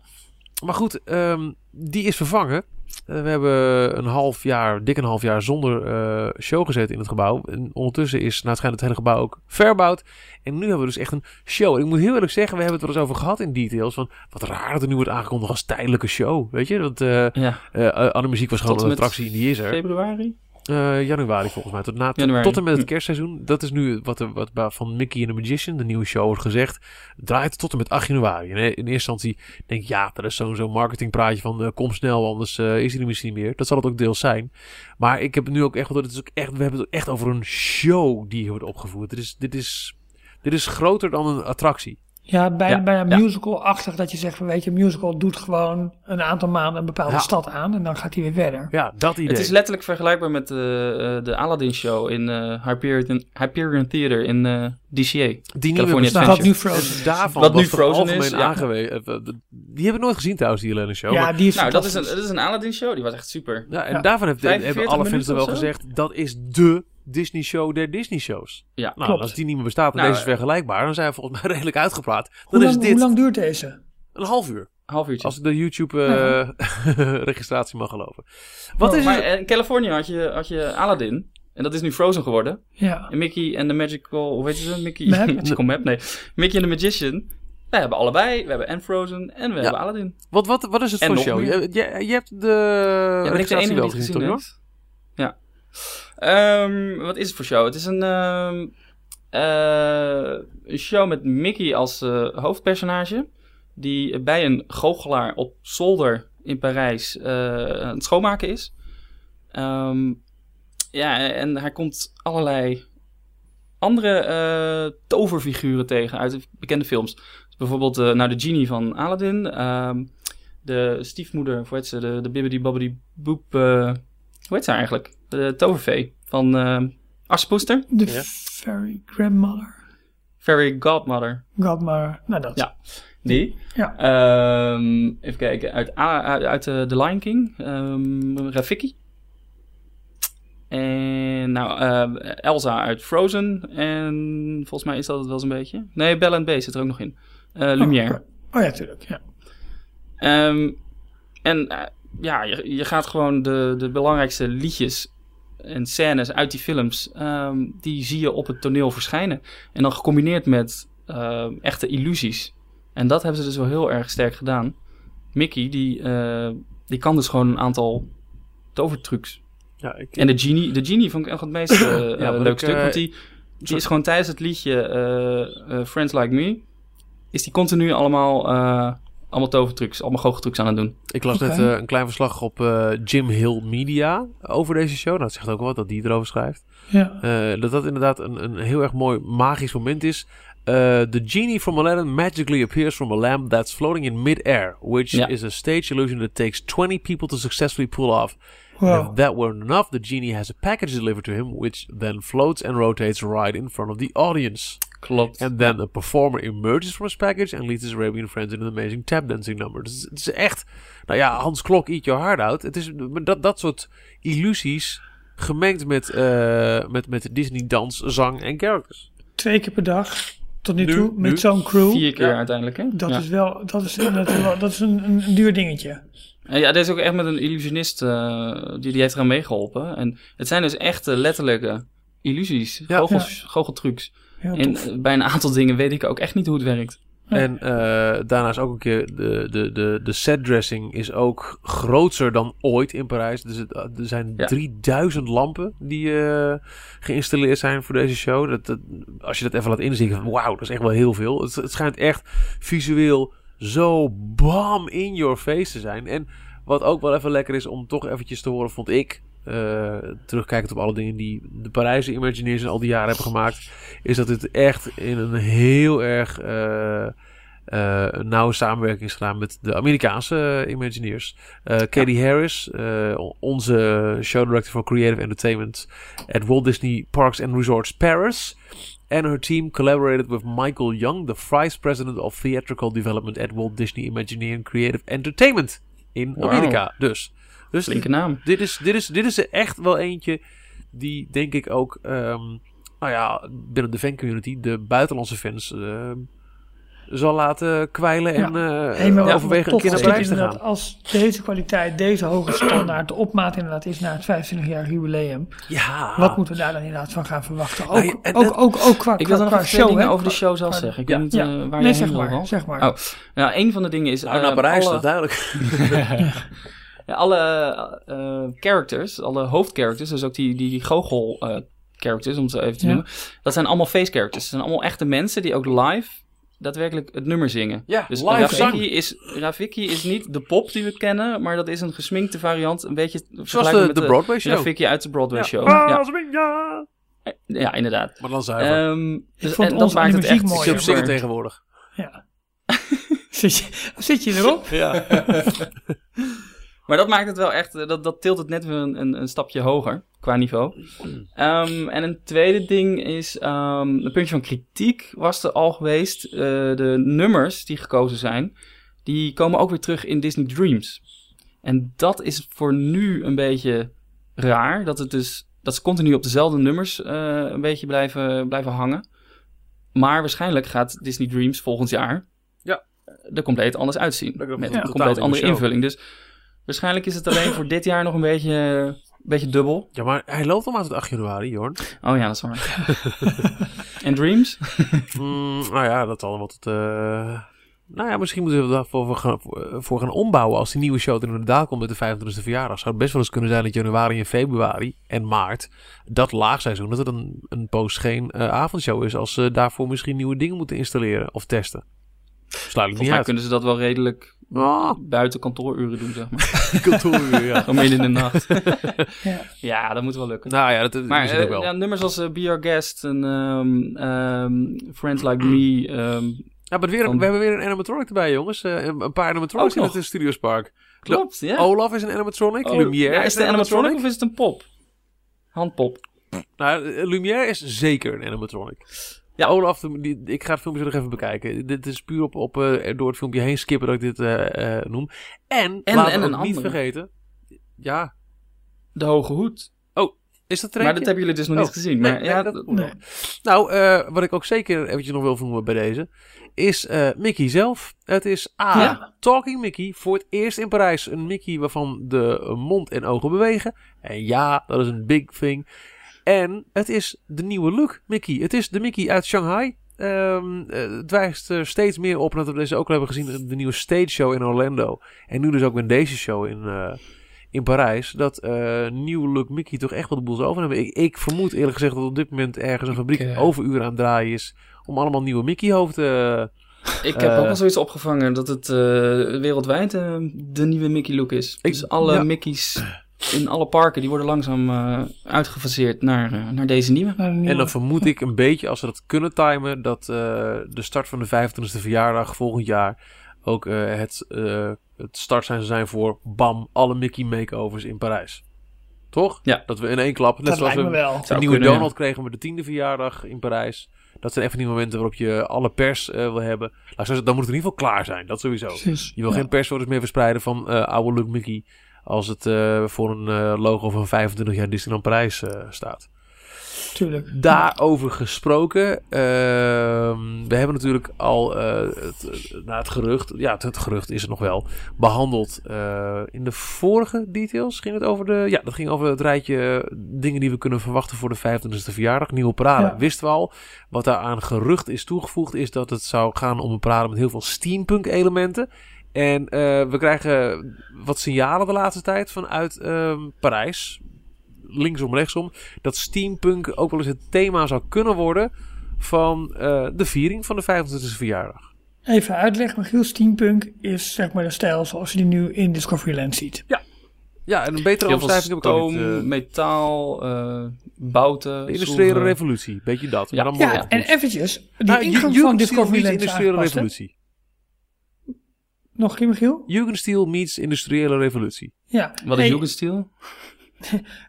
Maar goed, ehm, die is vervangen. Eh, we hebben een half jaar, dik een half jaar zonder eh, show gezet in het gebouw. En ondertussen is, nou het schijnt het hele gebouw ook verbouwd. En nu hebben we dus echt een show. En ik moet heel eerlijk zeggen, we hebben het er eens over gehad in details. Van wat raar dat er nu wordt aangekondigd als tijdelijke show. Weet je, dat eh Ja. was gewoon een en attractie, die is er. Februari? Eh, januari volgens mij. Tot, na, tot, Januari. tot en met het Hm. kerstseizoen. Dat is nu wat, er, wat van Mickey and the Magician, de nieuwe show, wordt gezegd. Draait tot en met 8 januari. En in eerste instantie denk ik, ja, dat is zo'n zo'n marketingpraatje van eh, kom snel, anders eh, is hij misschien niet meer. Dat zal het ook deels zijn. Maar ik heb het nu ook echt, het is ook echt, we hebben het ook echt over een show die hier wordt opgevoerd. Dit is, dit is, dit is groter dan een attractie. Ja, bijna, Ja, bijna ja. musical-achtig dat je zegt van weet je, musical doet gewoon een aantal maanden een bepaalde Ja. stad aan en dan gaat hij weer verder. Ja, dat idee. Het is letterlijk vergelijkbaar met de, eh, de Aladdin show in eh, Hyperion, Hyperion Theater in eh, DCA. die nieuwe California bestaat. Wat nu Adventure. Frozen is. Daarvan Wat nu Frozen is, ja. aangewezen. eh, Die hebben we nooit gezien trouwens, die Helene show. Ja, maar- die is Nou, dat is, een, dat is een Aladdin show. Die was echt super. Ja, en Ja. daarvan heeft, 45 hebben alle fans er wel gezegd, dat is de Disney show der Disney shows. Ja. Nou, Klopt. als die niet meer bestaat en Nou, deze is eh, vergelijkbaar, dan zijn we volgens mij redelijk uitgepraat. Dan Hoe is lang, dit hoe lang duurt deze? een half uur. Half uurtje. Als ik de YouTube-registratie mag geloven. Wat Oh, is maar er? in Californië had je, had je Aladdin. En dat is nu Frozen geworden. Ja. En Mickey en de Magical... Hoe heet ze? Mickey... Map? Magical Map? Nee. Mickey en de Magician. Wij hebben allebei. We hebben en Frozen en we hebben Aladdin. Wat, wat, wat is het En voor show? Je, je, je hebt de Ja, ben ik de registratie enige wel gezien, gezien toch? Ja. Ehm, wat is het voor show? Het is een, ehm, eh, een show met Mickey als eh, hoofdpersonage. Die bij een goochelaar op zolder in Parijs eh, aan het schoonmaken is. Ehm, ja, en hij komt allerlei andere toverfiguren tegen uit de bekende films. Bijvoorbeeld nou, de genie van Aladdin. de stiefmoeder, hoe heet ze? De, de bibbidi bobbidi boep. Hoe heet ze eigenlijk? De tovervee van uh, Assepoester. De Ja. Fairy Grandmother. Fairy Godmother. Godmother. Nou, dat. Ja. Die. Ja. Ehm, even kijken. Uit, A- uit, uit eh, The Lion King. ehm Rafiki. En nou, eh, Elsa uit Frozen. En volgens mij is dat het wel zo'n beetje. Nee, Belle and Bee zit er ook nog in. Eh Lumière. Oh, oh ja, tuurlijk. Ja. Ehm, en ja, je, je gaat gewoon de, de belangrijkste liedjes en scènes uit die films, ehm, die zie je op het toneel verschijnen. En dan gecombineerd met ehm, echte illusies. En dat hebben ze dus wel heel erg sterk gedaan. Mickey, die, eh, die kan dus gewoon een aantal tovertrucs. Ja, ik, En de genie, de genie vond ik echt het meest eh, Ja, eh, leuk ik, stuk. Want die, die is gewoon tijdens het liedje Friends Like Me... is die continu allemaal, allemaal tovertrucs, allemaal goocheltrucs aan het doen. ik las net eh, een klein verslag op eh, Jim Hill Media over deze show. Nou, dat zegt ook wel wat dat die erover schrijft. ja. Eh, dat dat inderdaad een, een heel erg mooi magisch moment is. Uh, the genie from Aladdin magically appears from a lamp that's floating in mid-air, which Ja. is a stage illusion that takes 20 people to successfully pull off. Wow. if that weren't enough, the genie has a package delivered to him, which then floats and rotates right in front of the audience. Klopt. And then a performer emerges from his package and leads his Arabian friends in an amazing tap dancing number. Dus het is echt, nou ja, Hans Klok, eat your heart out. Het is dat, dat soort illusies gemengd met, eh, met, met Disney dans, zang en characters. Twee keer per dag tot nu, Nu, toe met zo'n crew. Vier keer Ja. uiteindelijk, hè? Dat Ja. is wel, dat is, dat is, wel- dat is een, een, een duur dingetje. En ja, dit is ook echt met een illusionist, eh, die, die heeft eraan meegeholpen. En het zijn dus echte letterlijke illusies, Ja. goochels, goocheltrucs. En tof. eh, bij een aantal dingen weet ik ook echt niet hoe het werkt. En uh, daarnaast ook een keer de, de, de, de set dressing is ook groter dan ooit in Parijs. Dus het, er zijn Ja. 3000 lampen die uh, geïnstalleerd zijn voor deze show. Dat, dat, als je dat even laat inzien, wauw, dat is echt wel heel veel. Het, het schijnt echt visueel zo bam in your face te zijn. En wat ook wel even lekker is om toch eventjes te horen, vond ik. Uh, terugkijkend op alle dingen die de Parijse Imagineers in al die jaren hebben gemaakt, is dat dit echt in een heel erg uh, uh, nauwe samenwerking is gedaan met de Amerikaanse Imagineers. Katie ja. Harris, onze show director for Creative Entertainment at Walt Disney Parks and Resorts Paris. And her team collaborated with Michael Young, the vice president of theatrical development at Walt Disney Imagineering Creative Entertainment in Wow. Amerika. Dus, dus Flinke naam. dit is, dit, is, dit is er echt wel eentje die denk ik ook, um, nou ja, binnen de fancommunity, de buitenlandse fans, uh, zal laten kwijlen en Ja. uh, Hey, maar wat overwegen een keer naar Parijs te gaan. Als deze kwaliteit, deze hoge standaard, de opmaat inderdaad is naar het 25-jarig jubileum. Ja, Wat moeten we daar dan inderdaad van gaan verwachten? Ook, Nou en ook, ook, ook, qua, Ik wil qua, dan nog show, dingen hè? over de show zelf zeggen. Ik Ja. weet niet Ja, eh, waar nee, je zeg heen wil, maar, zeg maar. Oh, nou, een van de dingen is... nou, eh, naar Parijs, alle, dat duidelijk. ja, alle eh, characters, alle hoofdcharacters, dus ook die, die goochel eh, characters, om het zo even te Ja. noemen. Dat zijn allemaal face characters. Dat zijn allemaal echte mensen die ook live daadwerkelijk het nummer zingen. Ja, Dus live is, Rafiki is niet de pop die we kennen, maar dat is een gesminkte variant. Een beetje Zoals vergelijkbaar de, met de Broadway show. Rafiki uit de Broadway Ja. show. Ja. Swinga. ja, inderdaad. Maar dan zuiver. Ehm dus, vond en dat maakt het echt mooi, ik zingen tegenwoordig. Ja. zit, je, zit je erop? Ja. Maar dat maakt het wel echt, eh, dat, dat tilt het net weer een, een, een stapje hoger qua niveau. Ehm, en een tweede ding is, ehm, een puntje van kritiek was er al geweest. Eh, de nummers die gekozen zijn, die komen ook weer terug in Disney Dreams. En dat is voor nu een beetje raar, dat, het dus, dat ze continu op dezelfde nummers eh, een beetje blijven, blijven hangen. Maar waarschijnlijk gaat Disney Dreams volgend jaar Ja. er compleet anders uitzien. Met een compleet andere invulling. Dus waarschijnlijk is het alleen voor dit jaar nog een beetje, een beetje dubbel. ja, maar hij loopt al maar tot 8 januari, Jorn. Oh ja, dat is waar. en Dreams? Mm, nou ja, dat zal wat... eh nou ja, misschien moeten we daarvoor voor gaan, voor gaan ombouwen als die nieuwe show er inderdaad komt met de 25e verjaardag. Zou het best wel eens kunnen zijn dat januari en februari en maart, dat laagseizoen, dat er dan een poos geen eh, avondshow is als ze daarvoor misschien nieuwe dingen moeten installeren of testen. Sluit niet uit. kunnen ze dat wel redelijk Ah, buiten kantooruren doen, zeg maar. kantooruur, ja. Gewoon midden in de nacht. Ja. ja, dat moet wel lukken. Nou ja, dat, dat maar ook eh, wel. ja, nummers als eh, Be Our Guest en ehm, ehm, Friends Like Me. ehm, Ja, maar weer, Van- we hebben weer een animatronic erbij, jongens. Eh, een, een paar animatronics in het Studios Park. klopt, ja. Olaf is een animatronic. Oh, Lumière ja, is, is het een animatronic animatronic. of is het een pop? Handpop. Nou, Lumière is zeker een animatronic. Ja. Olaf, die, ik ga het filmpje nog even bekijken. Dit is puur op, op, eh, door het filmpje heen skippen dat ik dit eh, eh, noem. En, En- laten en we een niet andere. vergeten. Ja, De Hoge Hoed. is dat Maar treintje? dat hebben jullie dus nog Oh, niet gezien. nee, Maar nee, ja, dat- dat- Nee. Nou, wat ik ook zeker eventjes nog wil vernoemen bij deze, is Mickey zelf. Het is A, Ja. Talking Mickey, voor het eerst in Parijs. Een Mickey waarvan de mond en ogen bewegen. En ja, dat is een big thing. En het is de nieuwe look Mickey. Het is de Mickey uit Shanghai. Ehm, eh, het wijst er steeds meer op, dat we deze ook al hebben gezien, de nieuwe stage show in Orlando. En nu dus ook met deze show in, eh, in Parijs. Dat eh nieuwe look Mickey toch echt wat de boel zal overnemen. Ik, ik vermoed eerlijk gezegd dat op dit moment ergens een fabriek eh, overuren aan het draaien is. Om allemaal nieuwe Mickey hoofden. Ik heb ook wel zoiets opgevangen dat het wereldwijd de nieuwe Mickey look is. Ik- dus alle ja. Mickey's in alle parken die worden langzaam eh, uitgefaseerd naar, eh, naar deze nieuwe. En dan vermoed ik een beetje, als ze dat kunnen timen, dat eh, de start van de 25e verjaardag volgend jaar ook eh, het, eh, het start zijn, zijn voor bam, alle Mickey makeovers in Parijs. Toch? Ja. Dat we in één klap, net dat zoals we wel. een Zou nieuwe kunnen, Donald kregen met de tiende verjaardag in Parijs. Dat zijn even die momenten waarop je alle pers wil hebben. Nou, dan moet het in ieder geval klaar zijn, dat sowieso. Precies. Je wil Ja. geen persfoto's meer verspreiden van eh, oude Look Mickey. Als het eh, voor een eh, logo van 25 jaar Disneyland Parijs eh, staat. tuurlijk. Daarover gesproken. ehm, we hebben natuurlijk al eh, het, na het gerucht, ja, het, het gerucht is het nog wel, behandeld. eh, in de vorige details ging het over de, ja, dat ging over het rijtje dingen die we kunnen verwachten voor de 25e verjaardag. Nieuwe parade, Ja. wisten we al. Wat daar aan gerucht is toegevoegd, is dat het zou gaan om een parade met heel veel steampunk elementen. En eh, we krijgen wat signalen de laatste tijd vanuit ehm, Parijs. Linksom, rechtsom. Dat steampunk ook wel eens het thema zou kunnen worden van eh, de viering van de 25e verjaardag. Even uitleggen, Michiel, steampunk is zeg maar de stijl zoals je die nu in Discoveryland ziet. Ja, en een betere Heel omschrijving heb ik ook niet. eh, metaal, eh, bouten. de industriële revolutie, beetje dat. Ja. Maar dan Ja, mooi. en eventjes, die Ah, ingang van Jugendstil Discoveryland is industriële revolutie. Nog een keer, Michiel? Jugendstil meets industriële revolutie. Ja. Wat is Hey, Jugendstil?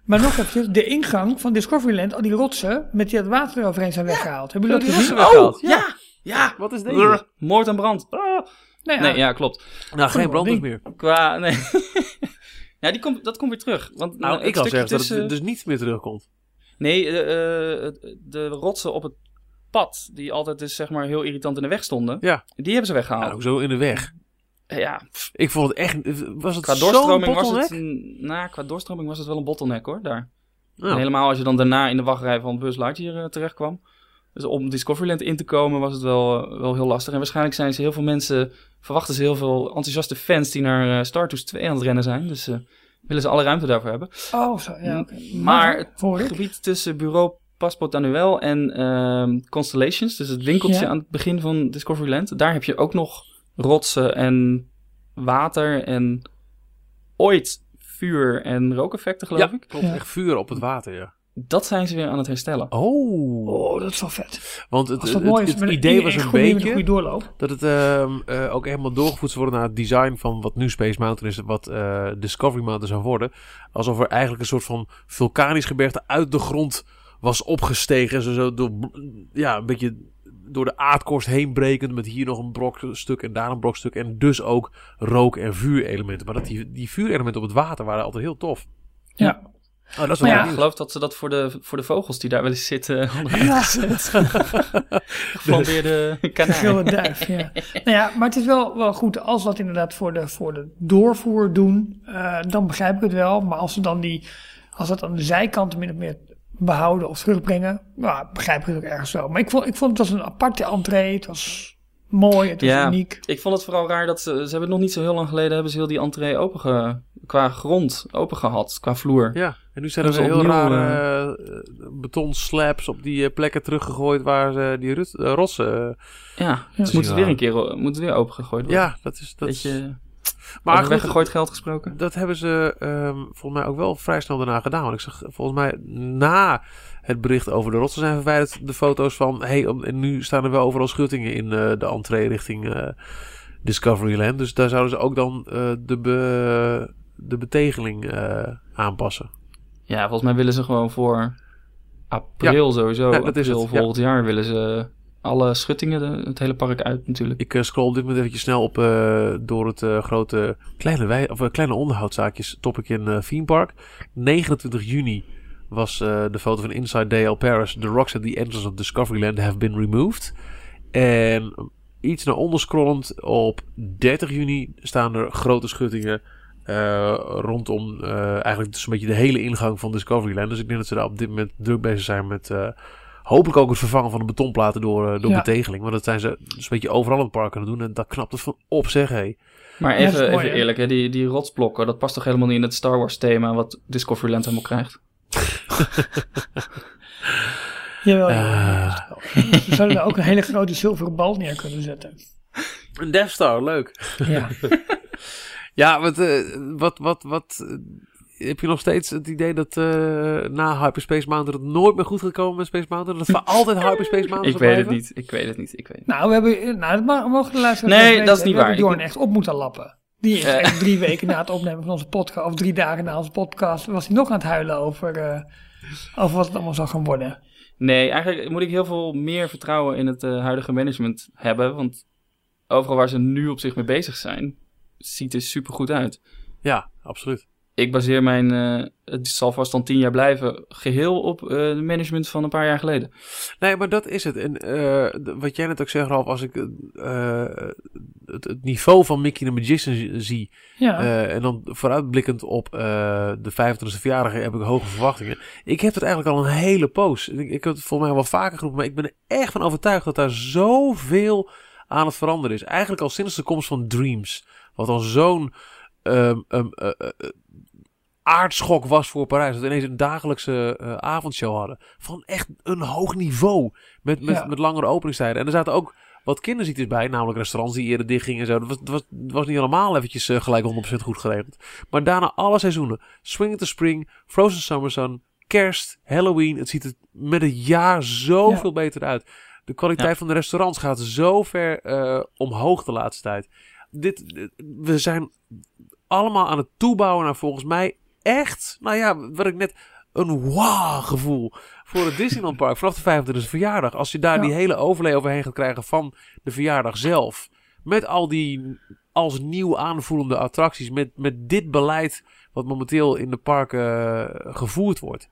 Maar nog eventjes, de ingang van Discoveryland, al die rotsen met die het water eroverheen zijn weggehaald. Hebben jullie dat gezien? weggehaald. ja! Ja! Wat is Brr, deze? moord en brand. Ah. Nou ja, Nee, ja, klopt. Nou, geen ding. meer. Qua, nee. ja, die komt, dat komt weer terug. Want Nou, eh, ik had zeggen dat het dus niet meer terugkomt. Nee, eh, eh, de rotsen op het pad, die altijd dus zeg maar heel irritant in de weg stonden, Ja. die hebben ze Ja, weggehaald. ook zo in de weg. Ja, pff, Ik vond het echt... Was het qua zo'n doorstroming was het, een, nou, qua doorstroming was het wel een bottleneck hoor, daar. En helemaal als je dan daarna in de wachtrij van Buzz Lightyear uh, terecht kwam. Dus om Discoveryland in te komen was het wel, eh, wel heel lastig. En waarschijnlijk zijn ze heel veel mensen, verwachten ze heel veel enthousiaste fans die naar eh, Star Tours 2 aan het rennen zijn. Dus eh, willen ze alle ruimte daarvoor hebben. Oh, zo, ja, oké. Maar het hoor gebied tussen bureau Paspoort Annuel en ehm, Constellations, dus het winkeltje Ja. aan het begin van Discoveryland, daar heb je ook nog rotsen en water en ooit vuur en rookeffecten, geloof ja, ik. klopt. Ja. Echt vuur op het water, ja. Dat zijn ze weer aan het herstellen. Oh. Oh, dat is wel vet. Want het, het, mooi idee was een beetje goede doorloop. dat het ehm, eh, ook helemaal doorgevoerd zou worden naar het design van wat nu Space Mountain is, wat eh, Discovery Mountain zou worden. Alsof er eigenlijk een soort van vulkanisch gebergte uit de grond was opgestegen. Zo, zo door, ja, een beetje door de aardkorst heen brekend. Met hier nog een brokstuk en daar een brokstuk. En dus ook rook- en vuurelementen. Maar dat die, die vuurelementen op het water waren altijd heel tof. Ja. Oh, dat is Maar wel ja, Ik geloof dat ze dat voor de, voor de vogels die daar wel eens zitten hadden Ja. gezet. Weer de kanaal. duif, ja. nou ja, maar het is wel, wel goed als we dat inderdaad voor de, voor de doorvoer doen, eh, dan begrijp ik het wel. Maar als ze dan die, als dat aan de zijkanten min of meer behouden of terugbrengen, nou, begrijp ik het ook ergens wel. Maar ik vond, ik vond het was een aparte entree, het was mooi, het was Ja. uniek. Ik vond het vooral raar dat ze, ze hebben nog niet zo heel lang geleden hebben ze heel die entree open ge- qua grond open gehad, qua vloer. Ja, en nu zijn er heel opnieuw, rare eh, betonslabs op die eh, plekken teruggegooid waar ze die rut, eh, rotsen... eh, Ja, Ja. dus moet het weer een keer o- moet het weer opengegooid worden. ja, dat is... Dat is- Beetje, maar weggegooid geld gesproken. dat hebben ze ehm, volgens mij ook wel vrij snel daarna gedaan. Want ik zag volgens mij na het bericht over de rotsen zijn verwijderd de foto's van... hey, om- en nu staan er wel overal schuttingen in eh, de entree richting eh, Discoveryland. Dus daar zouden ze ook dan eh, de, be- de betegeling aanpassen. Ja, volgens mij willen ze gewoon voor april sowieso, Ja, dat is april het, ja. volgend jaar willen ze alle schuttingen, het hele park uit natuurlijk. Ik eh, scroll op dit moment eventjes snel op eh, door het eh, grote kleine, wij, of, kleine topic in Theme Park. 29 juni was de foto van Inside DL Paris. The rocks at the entrance of Discoveryland have been removed. En iets naar onder scrollend op 30 juni staan er grote schuttingen rondom eigenlijk dus een beetje de hele ingang van Discoveryland. Dus ik denk dat ze daar op dit moment druk bezig zijn met hopelijk ook het vervangen van de betonplaten door, eh, door Ja. betegeling. Want dat zijn ze dus een beetje overal in het park aan het doen. En dat knapt het van op zeg hé. Maar even, mooi, even eerlijk, hè, die, die rotsblokken, dat past toch helemaal niet in het Star Wars thema wat Discoveryland helemaal krijgt? Jawel, Eh. jawel. Ze zouden daar ook een hele grote zilveren bal neer kunnen zetten. Een Death Star, leuk. Ja. Ja, wat, eh, wat, wat, wat eh, heb je nog steeds het idee dat eh, na Hyperspace Mountain het nooit meer goed gaat komen met Space Mountain? Dat het voor altijd Hyperspace Mountain Ik weet het niet, ik weet het niet, ik weet het Nou, we hebben, nou, dat mag- mogen de luisteraars Nee, dat is niet We hebben waar. Jorn Ik- echt op moeten lappen. Die is echt drie weken na het opnemen van onze podcast, of drie dagen na onze podcast, was hij nog aan het huilen over, eh, over wat het allemaal zou gaan worden. Nee, eigenlijk moet ik heel veel meer vertrouwen in het eh, huidige management hebben. Want overal waar ze nu op zich mee bezig zijn, ziet er super goed uit. Ja, absoluut. Ik baseer mijn, eh, het zal vast dan tien jaar blijven, geheel op uh, de management van een paar jaar geleden. Nee, maar dat is het. En uh, wat jij net ook zegt, Ralf, als ik het, het, niveau van Mickey the Magician zie, ja. en dan vooruitblikkend op de 25e verjaardag heb ik hoge verwachtingen. Ik heb het eigenlijk al een hele poos. Ik, ik heb het volgens mij wel vaker geroepen, maar ik ben er echt van overtuigd dat daar zoveel aan het veranderen is. Eigenlijk al sinds de komst van Dreams, wat al zo'n um, um, aardschok was voor Parijs. Dat we ineens een dagelijkse uh, avondshow hadden. Van echt een hoog niveau. Met, met, met langere openingstijden. En er zaten ook wat kinderziektes bij. Namelijk restaurants die eerder dicht gingen en zo. Dat was, dat was, was niet allemaal eventjes uh, gelijk 100% goed geregeld. Maar daarna alle seizoenen. Swing the Spring, Frozen Summer Sun, Kerst, Halloween. Het ziet er met het jaar zoveel ja. beter uit. De kwaliteit ja. van de restaurants gaat zo ver uh, omhoog de laatste tijd. Dit, we zijn allemaal aan het toebouwen naar volgens mij echt, nou ja, wat ik net, een wow gevoel voor het Disneyland Park vanaf de 25e verjaardag. Als je daar die hele overlay overheen gaat krijgen van de verjaardag zelf. Met al die als nieuw aanvoelende attracties. Met, met dit beleid wat momenteel in de parken uh, gevoerd wordt.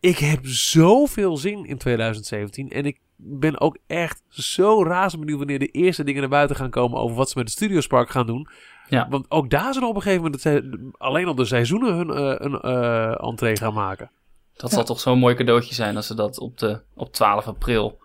Ik heb zoveel zin in 2017. En ik ben ook echt zo razend benieuwd wanneer de eerste dingen naar buiten gaan komen over wat ze met het Studiospark gaan doen. Ja. Want ook daar zijn op een gegeven moment alleen op de seizoenen hun uh, een uh, entree gaan maken. Dat zal toch zo'n mooi cadeautje zijn als ze dat op, de, op 12 april.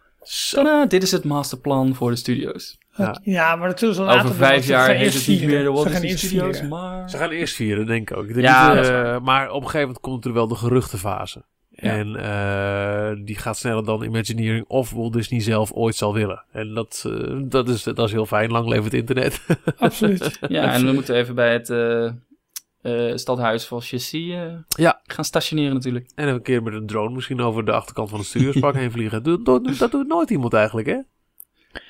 Tada, dit is het masterplan voor de studio's. Ja, ja maar dat zullen ze later Over vijf jaar heet het niet meer de Walt Disney Studios, maar... Ze gaan eerst vieren, denk ik ook. Ik denk ja, niet, uh, maar op een gegeven moment komt er wel de geruchtenfase. Ja. En uh, die gaat sneller dan Imagineering of Walt Disney zelf ooit zal willen. En dat, uh, dat, is, dat is heel fijn. Lang leeft het internet. Absoluut. ja, en we moeten even bij het uh, stadhuis van Chassis ja. gaan stationeren natuurlijk. En een keer met een drone misschien over de achterkant van het stuurspark heen vliegen. Dat, dat, dat doet nooit iemand eigenlijk, hè?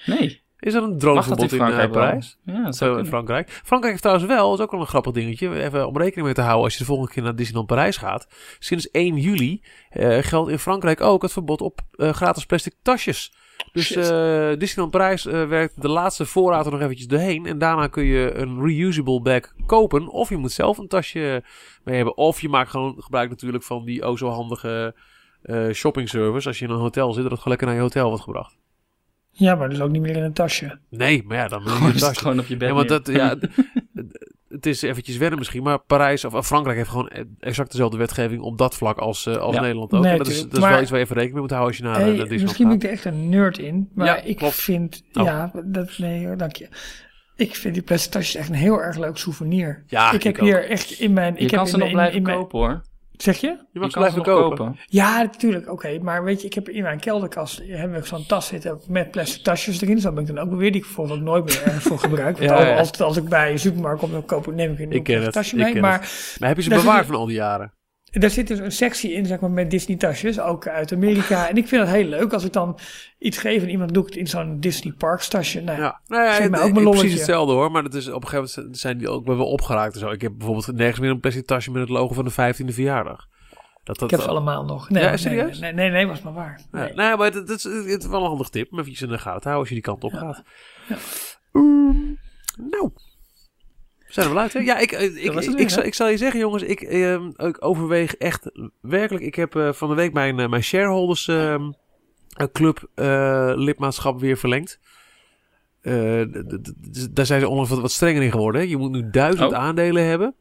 Nee. Is er een droneverbod in, in Parijs? Ja, Zo in Frankrijk. Frankrijk heeft trouwens wel, dat is ook wel een grappig dingetje, even om rekening mee te houden als je de volgende keer naar Disneyland Parijs gaat. Sinds 1 juli uh, geldt in Frankrijk ook het verbod op uh, gratis plastic tasjes. Dus uh, Disneyland Parijs werkt de laatste voorraad er nog eventjes doorheen. En daarna kun je een reusable bag kopen. Of je moet zelf een tasje mee hebben. Of je maakt gewoon gebruik natuurlijk van die o zo handige shopping service. Als je in een hotel zit, dat het gewoon lekker naar je hotel wordt gebracht. Ja, maar dus ook niet meer in een tasje. Nee, maar ja, dan moet je een tasje. gewoon op je bed. Ja, want dat, ja, het is eventjes wennen misschien, maar Parijs of Frankrijk heeft gewoon exact dezelfde wetgeving op dat vlak als, uh, als ja. Nederland ook. Nee, dat is, dat is wel iets waar je even rekening mee moet houden als je naar, hey, naar Disneyland Misschien ben ik er echt een nerd in, maar ja, ik klopt. vind, oh. ja, dat, nee dank je. Ik vind die plastic tasjes echt een heel erg leuk souvenir. Ja, ik, ik heb ook. hier echt in mijn... Je ik kan heb ze in, nog blijven in kopen hoor. Zeg je? Je mag ze ze blijven nog kopen. kopen. Ja, natuurlijk. Oké, maar weet je, ik heb in mijn kelderkast hebben we zo'n tas zitten met plastic tasjes erin. Dus dat ben ik dan ook weer die ik bijvoorbeeld ook nooit meer ergens voor gebruik. Want Ja, ja. als, als ik bij een supermarkt kom, dan koop ik, neem ik een Ik ken plastic het, tasje ik mee. ken Maar Maar heb je ze bewaard van al die jaren? Daar zit dus een sectie in, zeg maar, met Disney tasjes, ook uit Amerika. En ik vind het heel leuk als ik dan iets geef en iemand doet het in zo'n Disney Parks tasje. Nou, Ja, nou het- mij ook mijn precies hetzelfde hoor. Maar dat is, op een gegeven moment zijn die ook wel opgeraakt en zo. Ik heb bijvoorbeeld nergens meer een plastic tasje met het logo van de 15e verjaardag. Dat, dat, ik heb ze allemaal nog. Nee, Ja, nee, serieus? Nee, nee, nee, was maar waar. Ja, Nee. nee, maar het, het, is, het is wel een handig tip om even in de gaten te houden als je die kant op gaat. Ja. Ehm, nou, zijn er wel uit hè? Ja, ik, eh, ik, zal, ik zal je zeggen jongens, ik, ehm, ik overweeg echt werkelijk. Ik heb eh, van de week mijn, eh, mijn shareholders ehm, eh, club eh, lidmaatschap weer verlengd. Eh, daar zijn ze onlangs wat, wat strenger in geworden. Hè? Je moet nu duizend Oh. aandelen hebben.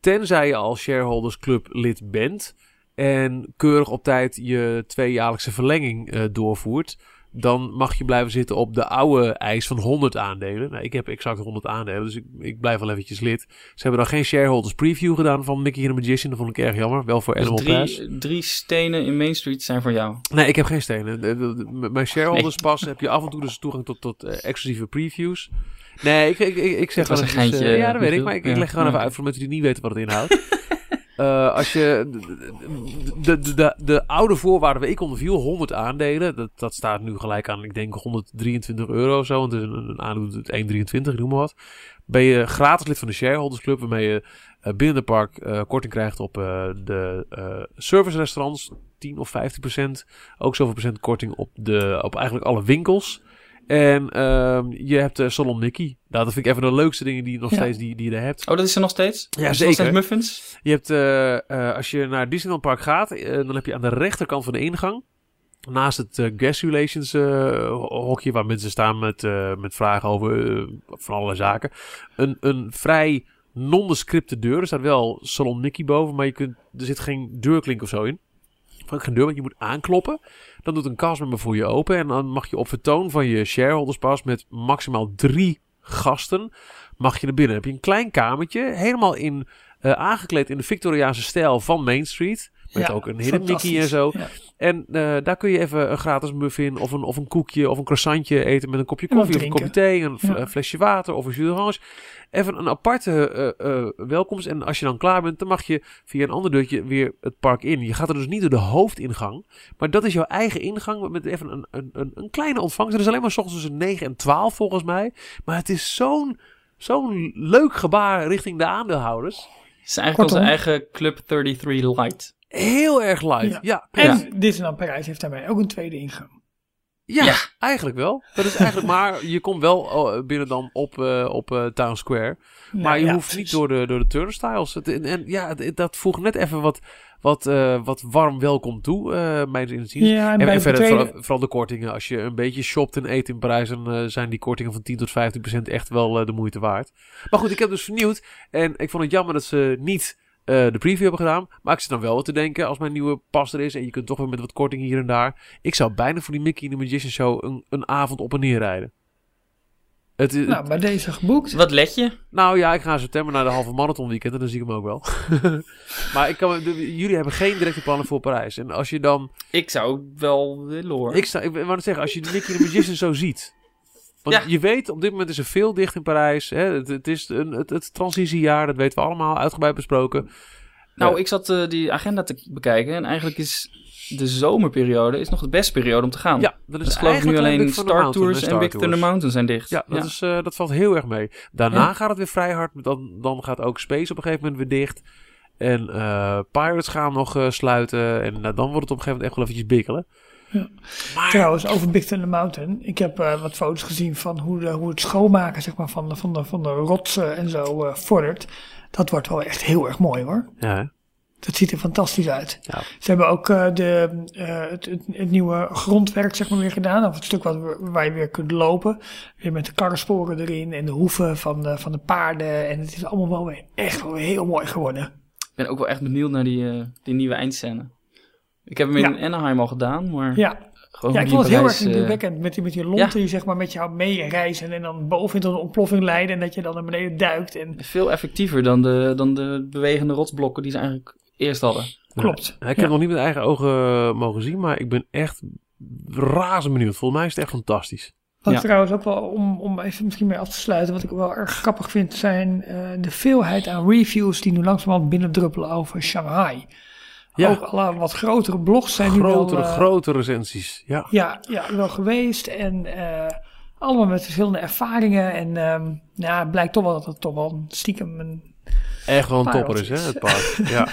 Tenzij je al shareholders club lid bent. En keurig op tijd je tweejaarlijkse verlenging eh, doorvoert. Dan mag je blijven zitten op de oude eis van 100 aandelen. Nou, ik heb exact 100 aandelen, dus ik, ik blijf wel eventjes lid. Ze hebben dan geen shareholders preview gedaan van Mickey and the Magician. Dat vond ik erg jammer. Wel voor Dus Animal Pass. drie, drie stenen in Main Street zijn voor jou. Nee, ik heb geen stenen. Mijn shareholders pas heb je af en toe dus toegang tot, tot eh, exclusieve previews. Nee, ik, ik, ik, ik zeg Dat was wel een geintje, eh, ja, dat weet ik. Maar ik, leg gewoon Ja. even uit voor mensen die niet weten wat het inhoudt. Eh, als je de, de, de, de oude voorwaarden waar ik onder viel, 100 aandelen, dat, dat staat nu gelijk aan, ik denk 123 euro zo, want het is een, een aandeel doet 1,23, noem maar wat. Ben je gratis lid van de Shareholders Club, waarmee je eh, binnen de park eh, korting krijgt op de service restaurants, 10 of 15 procent. Ook zoveel procent korting op, de, op eigenlijk alle winkels. En ehm, je hebt eh, Salon Nicky. Nou, dat vind ik even de leukste dingen die, nog Ja. steeds die, die je er hebt. Oh, dat is er nog steeds? Ja, Is er nog steeds zeker. muffins? Je hebt, eh, eh, als je naar Disneyland Park gaat, dan heb je aan de rechterkant van de ingang, naast het Guest Relations hokje, waar mensen staan met, met vragen over van allerlei zaken, een, een vrij nondescripte deur. Er staat wel Salon Nicky boven, maar je kunt, er zit geen deurklink of zo in. Want je moet aankloppen. Dan doet een castmember voor je open. En dan mag je op vertoon van je shareholderspas met maximaal drie gasten mag je naar binnen. Dan heb je een klein kamertje, helemaal in, eh, aangekleed in de Victoriaanse stijl van Main Street. Met Ja, ook een hidden Mickey en zo. Ja. En eh, daar kun je even een gratis muffin of een, of een koekje of een croissantje eten met een kopje koffie of een kopje thee, een f- Ja. een flesje water of een jus d'orange. Even een aparte eh, eh, welkomst. En als je dan klaar bent, dan mag je via een ander deurtje weer het park in. Je gaat er dus niet door de hoofdingang. Maar dat is jouw eigen ingang met even een, een, een, een kleine ontvangst. Het is alleen maar 's ochtends tussen 9 en 12 volgens mij. Maar het is zo'n zo'n leuk gebaar richting de aandeelhouders. Het is eigenlijk Kortom. onze eigen Club 33 Light. Heel erg light. Ja, En Ja. Disneyland Parijs heeft daarmee ook een tweede ingang. Ja, Ja. eigenlijk wel. Dat is eigenlijk, maar je komt wel oh, binnen dan op, eh, op eh, Town Square. Maar Nou je ja, hoeft niet door de, door de turnstiles. Het, en, en ja, het- dat voegt net even wat, wat, eh, wat warm welkom toe, eh mijn inziens. Ja, en En, en de verder, tweede... vooral, vooral de kortingen. Als je een beetje shopt en eet in Parijs, dan zijn die kortingen van 10 tot 15 procent echt wel de moeite waard. Maar goed, ik heb dus vernieuwd. En ik vond het jammer dat ze niet de preview hebben gedaan. Maar ik zit dan wel wat te denken als mijn nieuwe pas er is. En je kunt toch weer met wat korting hier en daar. Ik zou bijna voor die Mickey in the Magician Show een, een avond op en neer rijden. Het, is- Nou, bij deze geboekt. Wat let je? nou ja, ik ga in september naar de halve marathon weekend en dan zie ik hem ook wel. maar ik kan, de- jullie hebben geen directe plannen voor Parijs. En als je dan... Ik zou wel willen hoor. Ik, sta, ik wou zeggen, als je de Mickey the Magician zo ziet... Want Ja. je weet, op dit moment is er veel dicht in Parijs. Hè? Het, het is een, het, het transitiejaar, dat weten we allemaal, uitgebreid besproken. Nou, Eh, ik zat eh, die agenda te bekijken en eigenlijk is de zomerperiode is nog de beste periode om te gaan. Ja, dan is Dus geloof ik nu alleen Big Star Tours en Star Big. Thunder Mountain zijn dicht. Ja, dat, Ja. Is, eh, dat valt heel erg mee. Daarna Ja. gaat het weer vrij hard. Dan, dan gaat ook Space op een gegeven moment weer dicht. En Pirates gaan nog sluiten. En dan wordt het op een gegeven moment echt wel eventjes bikkelen. Ja. Maar Trouwens, over Big Thunder Mountain. Ik heb eh, wat foto's gezien van hoe, de, hoe het schoonmaken zeg maar, van, de, van, de, van de rotsen en zo eh, vordert. Dat wordt wel echt heel erg mooi hoor. ja, hè? Dat ziet er fantastisch uit. Ja. Ze hebben ook eh, de, eh, het, het, het nieuwe grondwerk zeg maar, weer gedaan. Of het stuk wat, we- waar je weer kunt lopen. Weer met de karrensporen erin en de hoeven van de, van de paarden. En het is allemaal wel weer echt wel weer heel mooi geworden. Ik ben ook wel echt benieuwd naar die, eh, die nieuwe eindscène. Ik heb hem in Ja. Anaheim al gedaan, maar Ja, gewoon ja ik vond het heel Parijs, erg eh, indrukwekkend met die, met die lonten die zeg maar met jou meereizen. En dan boven tot een ontploffing leiden. En dat je dan naar beneden duikt. En veel effectiever dan de, dan de bewegende rotsblokken die ze eigenlijk eerst hadden. klopt. Ja, ik heb Ja. het nog niet met eigen ogen eh, mogen zien. Maar ik ben echt razend benieuwd. Volgens mij is het echt fantastisch. Wat Ja. trouwens ook wel, om, om even misschien mee af te sluiten, wat ik wel erg grappig vind, zijn eh, de veelheid aan reviews die nu langzamerhand binnendruppelen over Shanghai. Ja. Ook alle wat grotere blogs zijn nu Grotere, wel, eh, grote recensies. Ja. ja, ja, wel geweest en eh, allemaal met verschillende ervaringen. En ehm ja, het blijkt toch wel dat het toch wel stiekem een... Echt wel een topper is, hè, het park. Ja,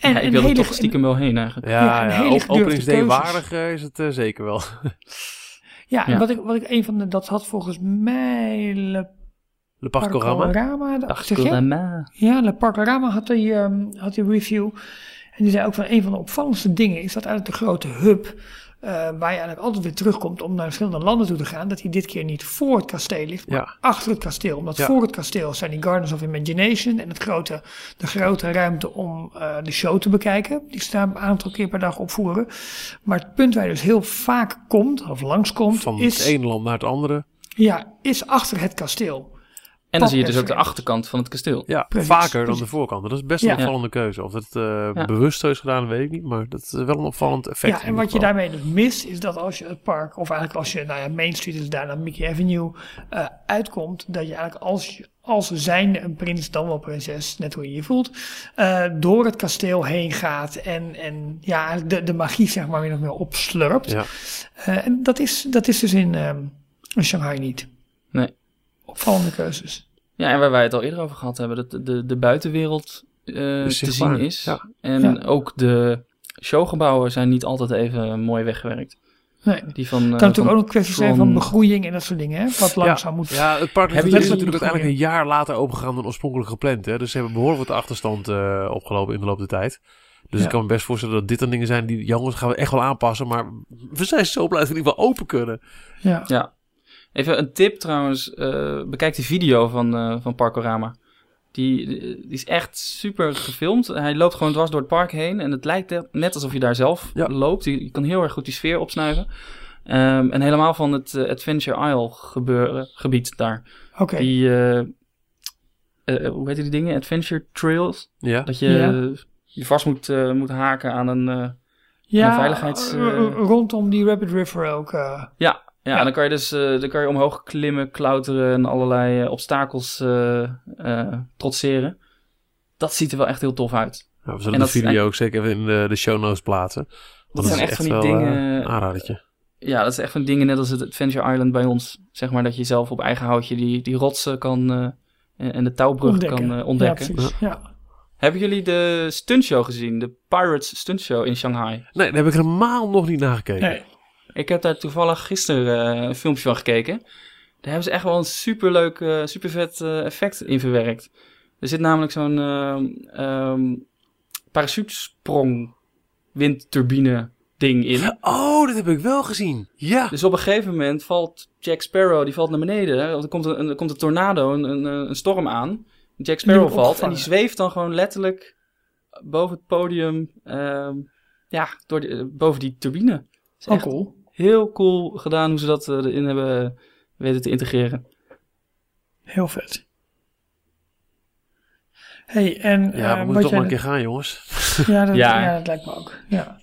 En ja, ik wilde hele- toch stiekem wel heen eigenlijk. ja, Ja, een ja, openingsday waardig eh, is het eh, zeker wel. Ja, en Ja. wat ik, wat ik een van de, dat had volgens mij Le Le Parcorama. Parcorama, dat- zeg je? Achterama. Ja, Le Parcorama had die, ehm, had die review. En die zei ook van een van de opvallendste dingen is dat eigenlijk de grote hub, eh, waar je eigenlijk altijd weer terugkomt om naar verschillende landen toe te gaan, dat die dit keer niet voor het kasteel ligt, maar Ja. achter het kasteel. Omdat Ja. voor het kasteel zijn die Gardens of Imagination en het grote, de grote ruimte om eh, de show te bekijken. Die staan een aantal keer per dag opvoeren. Maar het punt waar je dus heel vaak komt, of langskomt, Van is, het ene land naar het andere. ja, is achter het kasteel. En dan zie je dus ook de achterkant van het kasteel. Ja, Precies, vaker dan de voorkant. Dat is best een Ja. opvallende keuze. Of dat eh, Ja. bewust zo is gedaan, weet ik niet. Maar dat is wel een opvallend effect. Ja, en wat je daarmee dus mist, is dat als je het park, of eigenlijk als je, nou ja, Main Street is daar naar Mickey Avenue, eh, uitkomt, dat je eigenlijk als, je, als zijnde een prins, dan wel prinses, net hoe je je voelt, eh, door het kasteel heen gaat en, en ja, de, de magie zeg maar weer nog meer opslurpt. Ja. Eh, en dat is, dat is dus in, ehm, in Shanghai niet. Nee. Opvallende keuzes. Ja, en waar wij het al eerder over gehad hebben, dat de, de, de buitenwereld eh, te zien is. ja. En Ja. ook de showgebouwen zijn niet altijd even mooi weggewerkt. Nee. Die van, Het eh, kan natuurlijk van ook nog kwesties zijn van begroeiing en dat soort dingen, hè? Wat langzaam moet. Ja, het park is natuurlijk, uiteindelijk een jaar later opengegaan dan oorspronkelijk gepland. Hè? Dus ze hebben behoorlijk wat achterstand eh, opgelopen in de loop der tijd. Dus Ja. ik kan me best voorstellen dat dit dan dingen zijn die, jongens, gaan we echt wel aanpassen. Maar we zijn zo blij dat we in ieder geval open kunnen. Ja. Ja. Even een tip trouwens. eh, bekijk de video van, eh van Parkorama. Die, die is echt super gefilmd. Hij loopt gewoon dwars door het park heen. En het lijkt net alsof je daar zelf Ja. loopt. Je, je kan heel erg goed die sfeer opsnuiven. Ehm, en helemaal van het eh, Adventure Isle gebeuren, gebied daar. Oké. Die, hoe heet die dingen? Adventure Trails. Ja, Dat je Ja. je vast moet, eh, moet haken aan een... eh, Ja, veiligheids, eh, eh, rondom die Rapid River ook. eh, Ja, dan kan je dus eh, dan kan je omhoog klimmen, klauteren en allerlei eh, obstakels eh, eh, trotseren. Dat ziet er wel echt heel tof uit. Nou, we zullen En de video ook zeker even in de, de show notes plaatsen. Dat zijn echt van die wel, dingen. aanradertje. ja, dat is echt van dingen net als het Adventure Island bij ons. Zeg maar dat je zelf op eigen houtje die, die rotsen kan eh, en de touwbrug ontdekken. kan ontdekken. Ja, precies. Ja. Hebben jullie de stuntshow gezien? De Pirates stuntshow in Shanghai? Nee, daar heb ik helemaal nog niet naar gekeken. Nee. Ik heb daar toevallig gisteren eh, een filmpje van gekeken. Daar hebben ze echt wel een superleuk, eh super vet eh, effect in verwerkt. Er zit namelijk zo'n ehm, parachutesprong windturbine ding in. Oh, dat heb ik wel gezien. Ja. Dus op een gegeven moment valt Jack Sparrow, die valt naar beneden. Er komt een, er komt een tornado, een, een, een storm aan. Jack Sparrow valt en die zweeft dan gewoon letterlijk boven het podium, ehm, ja, door boven die turbine. Dat is Oh, echt cool. Heel cool gedaan hoe ze dat eh, erin hebben weten te integreren. Heel vet. Hey, en Ja, eh, we moeten wat toch maar een keer gaan, jongens. Ja, dat, Ja. ja. dat lijkt me ook. Ja,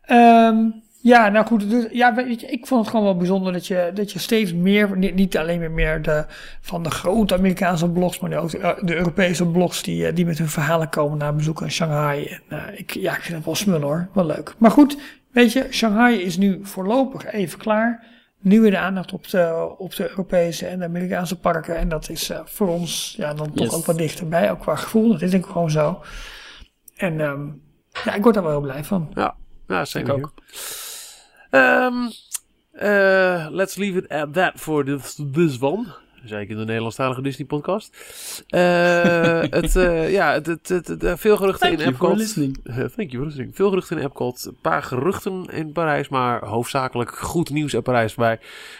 Ehm, ja nou goed. Dus, ja, weet je, ik vond het gewoon wel bijzonder dat je, dat je steeds meer, niet, niet alleen meer, meer de, van de grote Amerikaanse blogs, maar ook de, de Europese blogs die, eh, die met hun verhalen komen na bezoek aan Shanghai. En, eh, ik, ja, ik vind het wel smul hoor. Wel leuk. Maar goed, weet je, Shanghai is nu voorlopig even klaar. Nu weer de aandacht op de, op de Europese en de Amerikaanse parken. En dat is eh, voor ons ja, dan toch Yes. ook wat dichterbij, ook qua gevoel. Dat is denk ik gewoon zo. En ehm, ja, ik word daar wel heel blij van. Ja, ja zeker. Ik ook. Ehm, eh, let's leave it at that for this, this one. Zei ik in de Nederlandstalige Disney podcast. Eh, het, eh, ja, het, het, het, het, eh, veel geruchten Thank in you for Epcot. listening. Thank you for listening. Veel geruchten in Epcot. Een paar geruchten in Parijs, maar hoofdzakelijk goed nieuws uit Parijs bij.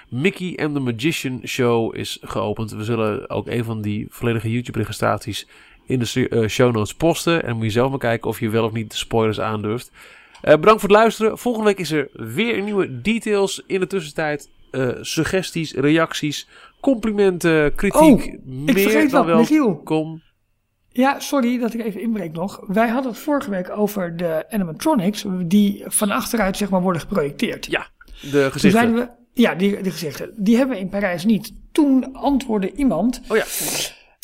Mickey and the Magician Show is geopend. We zullen ook een van die volledige YouTube-registraties in de show notes posten. En dan moet je zelf maar kijken of je wel of niet de spoilers aandurft. Eh, bedankt voor het luisteren. Volgende week is er weer nieuwe details. In de tussentijd eh, suggesties, reacties, complimenten, kritiek. Oh, Ik meer vergeet dan wat, Michiel. welkom. Ja, sorry dat ik even inbreek nog. Wij hadden het vorige week over de animatronics die van achteruit zeg maar worden geprojecteerd. Ja, de Toen gezichten. zeiden we, ja, die, die gezichten. Die hebben we in Parijs niet. Toen antwoordde iemand Oh ja.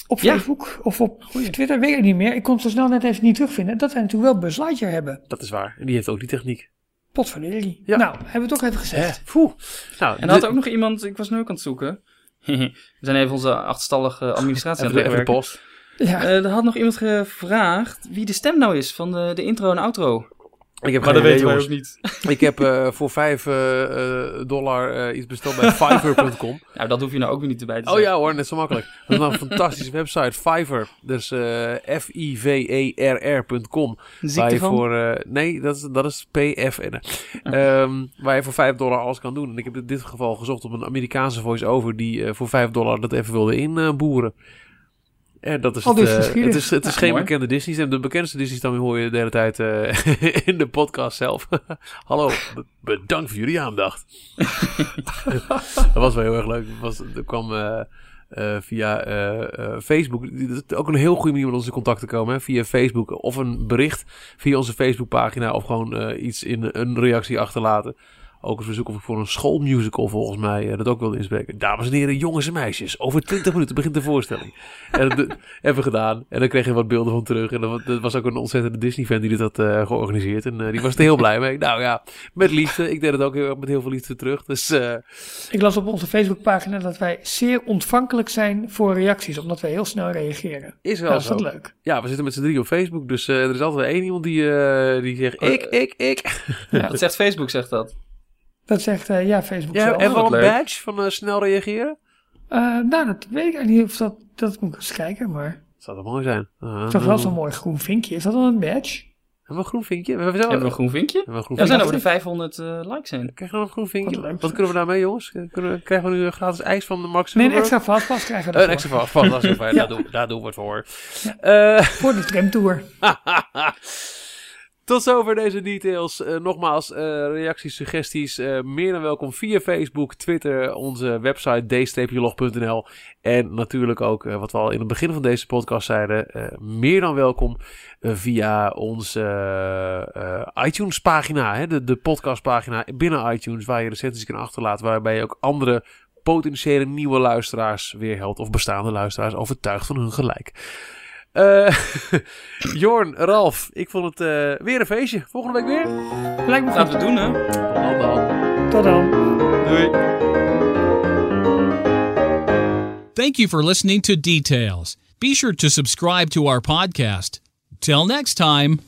op Ja. Facebook of op Twitter, weet ik niet meer. Ik kon het zo snel net even niet terugvinden. Dat wij natuurlijk wel Buzz Lightyear hebben. Dat is waar. En die heeft ook die techniek. Potverdorie. Ja. Nou, hebben we toch even gezegd. Poeh. Nou, En er had de- ook nog iemand, ik was nu ook aan het zoeken. We zijn even onze achterstallige administratie aan het wegwerken. post. Ja. Eh, er had nog iemand gevraagd wie de stem nou is van de, de intro en outro. Ik heb Maar geen dat idee, weten wij ook niet. Ik heb eh, voor 5 eh, eh, dollar eh, iets besteld bij Fiverr.com. Nou, dat hoef je nou ook weer niet erbij te Oh zeggen. ja hoor, net zo makkelijk. Dat is nou een fantastische website. Fiverr. Dus eh F-I-V-E-R-R.com. Waar je voor... eh, nee, dat is, dat is PFN. Ehm waar je voor 5 dollar alles kan doen. En ik heb in dit geval gezocht op een Amerikaanse voice-over... die eh, voor 5 dollar dat even wilde inboeren. En dat is Al het. dus eh, het is, het is Ja, geen mooi. bekende Disney stem. De bekendste Disney stem hoor je de hele tijd eh, in de podcast zelf. Hallo, be- bedankt voor jullie aandacht. dat was wel heel erg leuk. Het was, er kwam eh, eh, via eh, eh, Facebook. Dat is ook een heel goede manier om in contact te komen. Hè? Via Facebook of een bericht via onze Facebookpagina. Of gewoon eh, iets in een reactie achterlaten. Ook een verzoek of ik voor een schoolmusical volgens mij eh, dat ook wilde inspreken. Dames en heren, jongens en meisjes. Over 20 minuten begint de voorstelling. En dat hebben we gedaan. En dan kreeg je wat beelden van terug. En dat, dat was ook een ontzettende Disney-fan die dit had eh, georganiseerd. En eh, die was er heel blij mee. Nou ja, met liefde. Ik deed het ook heel, erg met heel veel liefde terug. Dus eh, Ik las op onze Facebookpagina dat wij zeer ontvankelijk zijn voor reacties, omdat wij heel snel reageren. is Ja, wel is zo. dat leuk. Ja, we zitten met z'n drie op Facebook. Dus eh, er is altijd één iemand die, eh, die zegt ik, ik, ik. Ja, dat zegt Facebook, zegt dat. Dat zegt eh, ja, Facebook Ja, zelf. hebben we al wat een leuk. badge van eh, snel reageren? Eh, nou, dat weet ik eigenlijk niet of dat... Dat moet ik eens kijken, maar... Dat zou toch mooi zijn? Uh, Het is toch wel zo'n mooi groen vinkje. Is dat dan een badge? Hebben we een groen vinkje? We hebben, zelf... Hebben we een groen vinkje? Hebben we een groen Ja, zijn over de 500 eh, likes heen. Krijgen we nog een groen vinkje? Wat leuk. Wat kunnen we daarmee, jongens? Kunnen we, krijgen we nu een gratis ijs van de Max? Nee, een extra vastpas krijgen we Een extra vast. vast, dat is fijn. Ja. daar, doen, daar doen we het voor. Eh, Voor de tramtour. Tot zover deze details. Eh, nogmaals, eh, reacties, suggesties, eh, meer dan welkom via Facebook, Twitter, onze website d-log.nl. En natuurlijk ook, wat we al in het begin van deze podcast zeiden, meer dan welkom via onze eh, iTunes-pagina, hè, de, de podcastpagina binnen iTunes, waar je recensies kan achterlaten, waarbij je ook andere potentiële nieuwe luisteraars weer helpt, of bestaande luisteraars overtuigt van hun gelijk. Eh Jorn, Ralf, ik vond het eh, weer een feestje. Volgende week weer. Lijkt me Laten goed. we doen, hè? Tot dan. Tot dan. Doei. Thank you for listening to Details. Be sure to subscribe to our podcast. Till next time.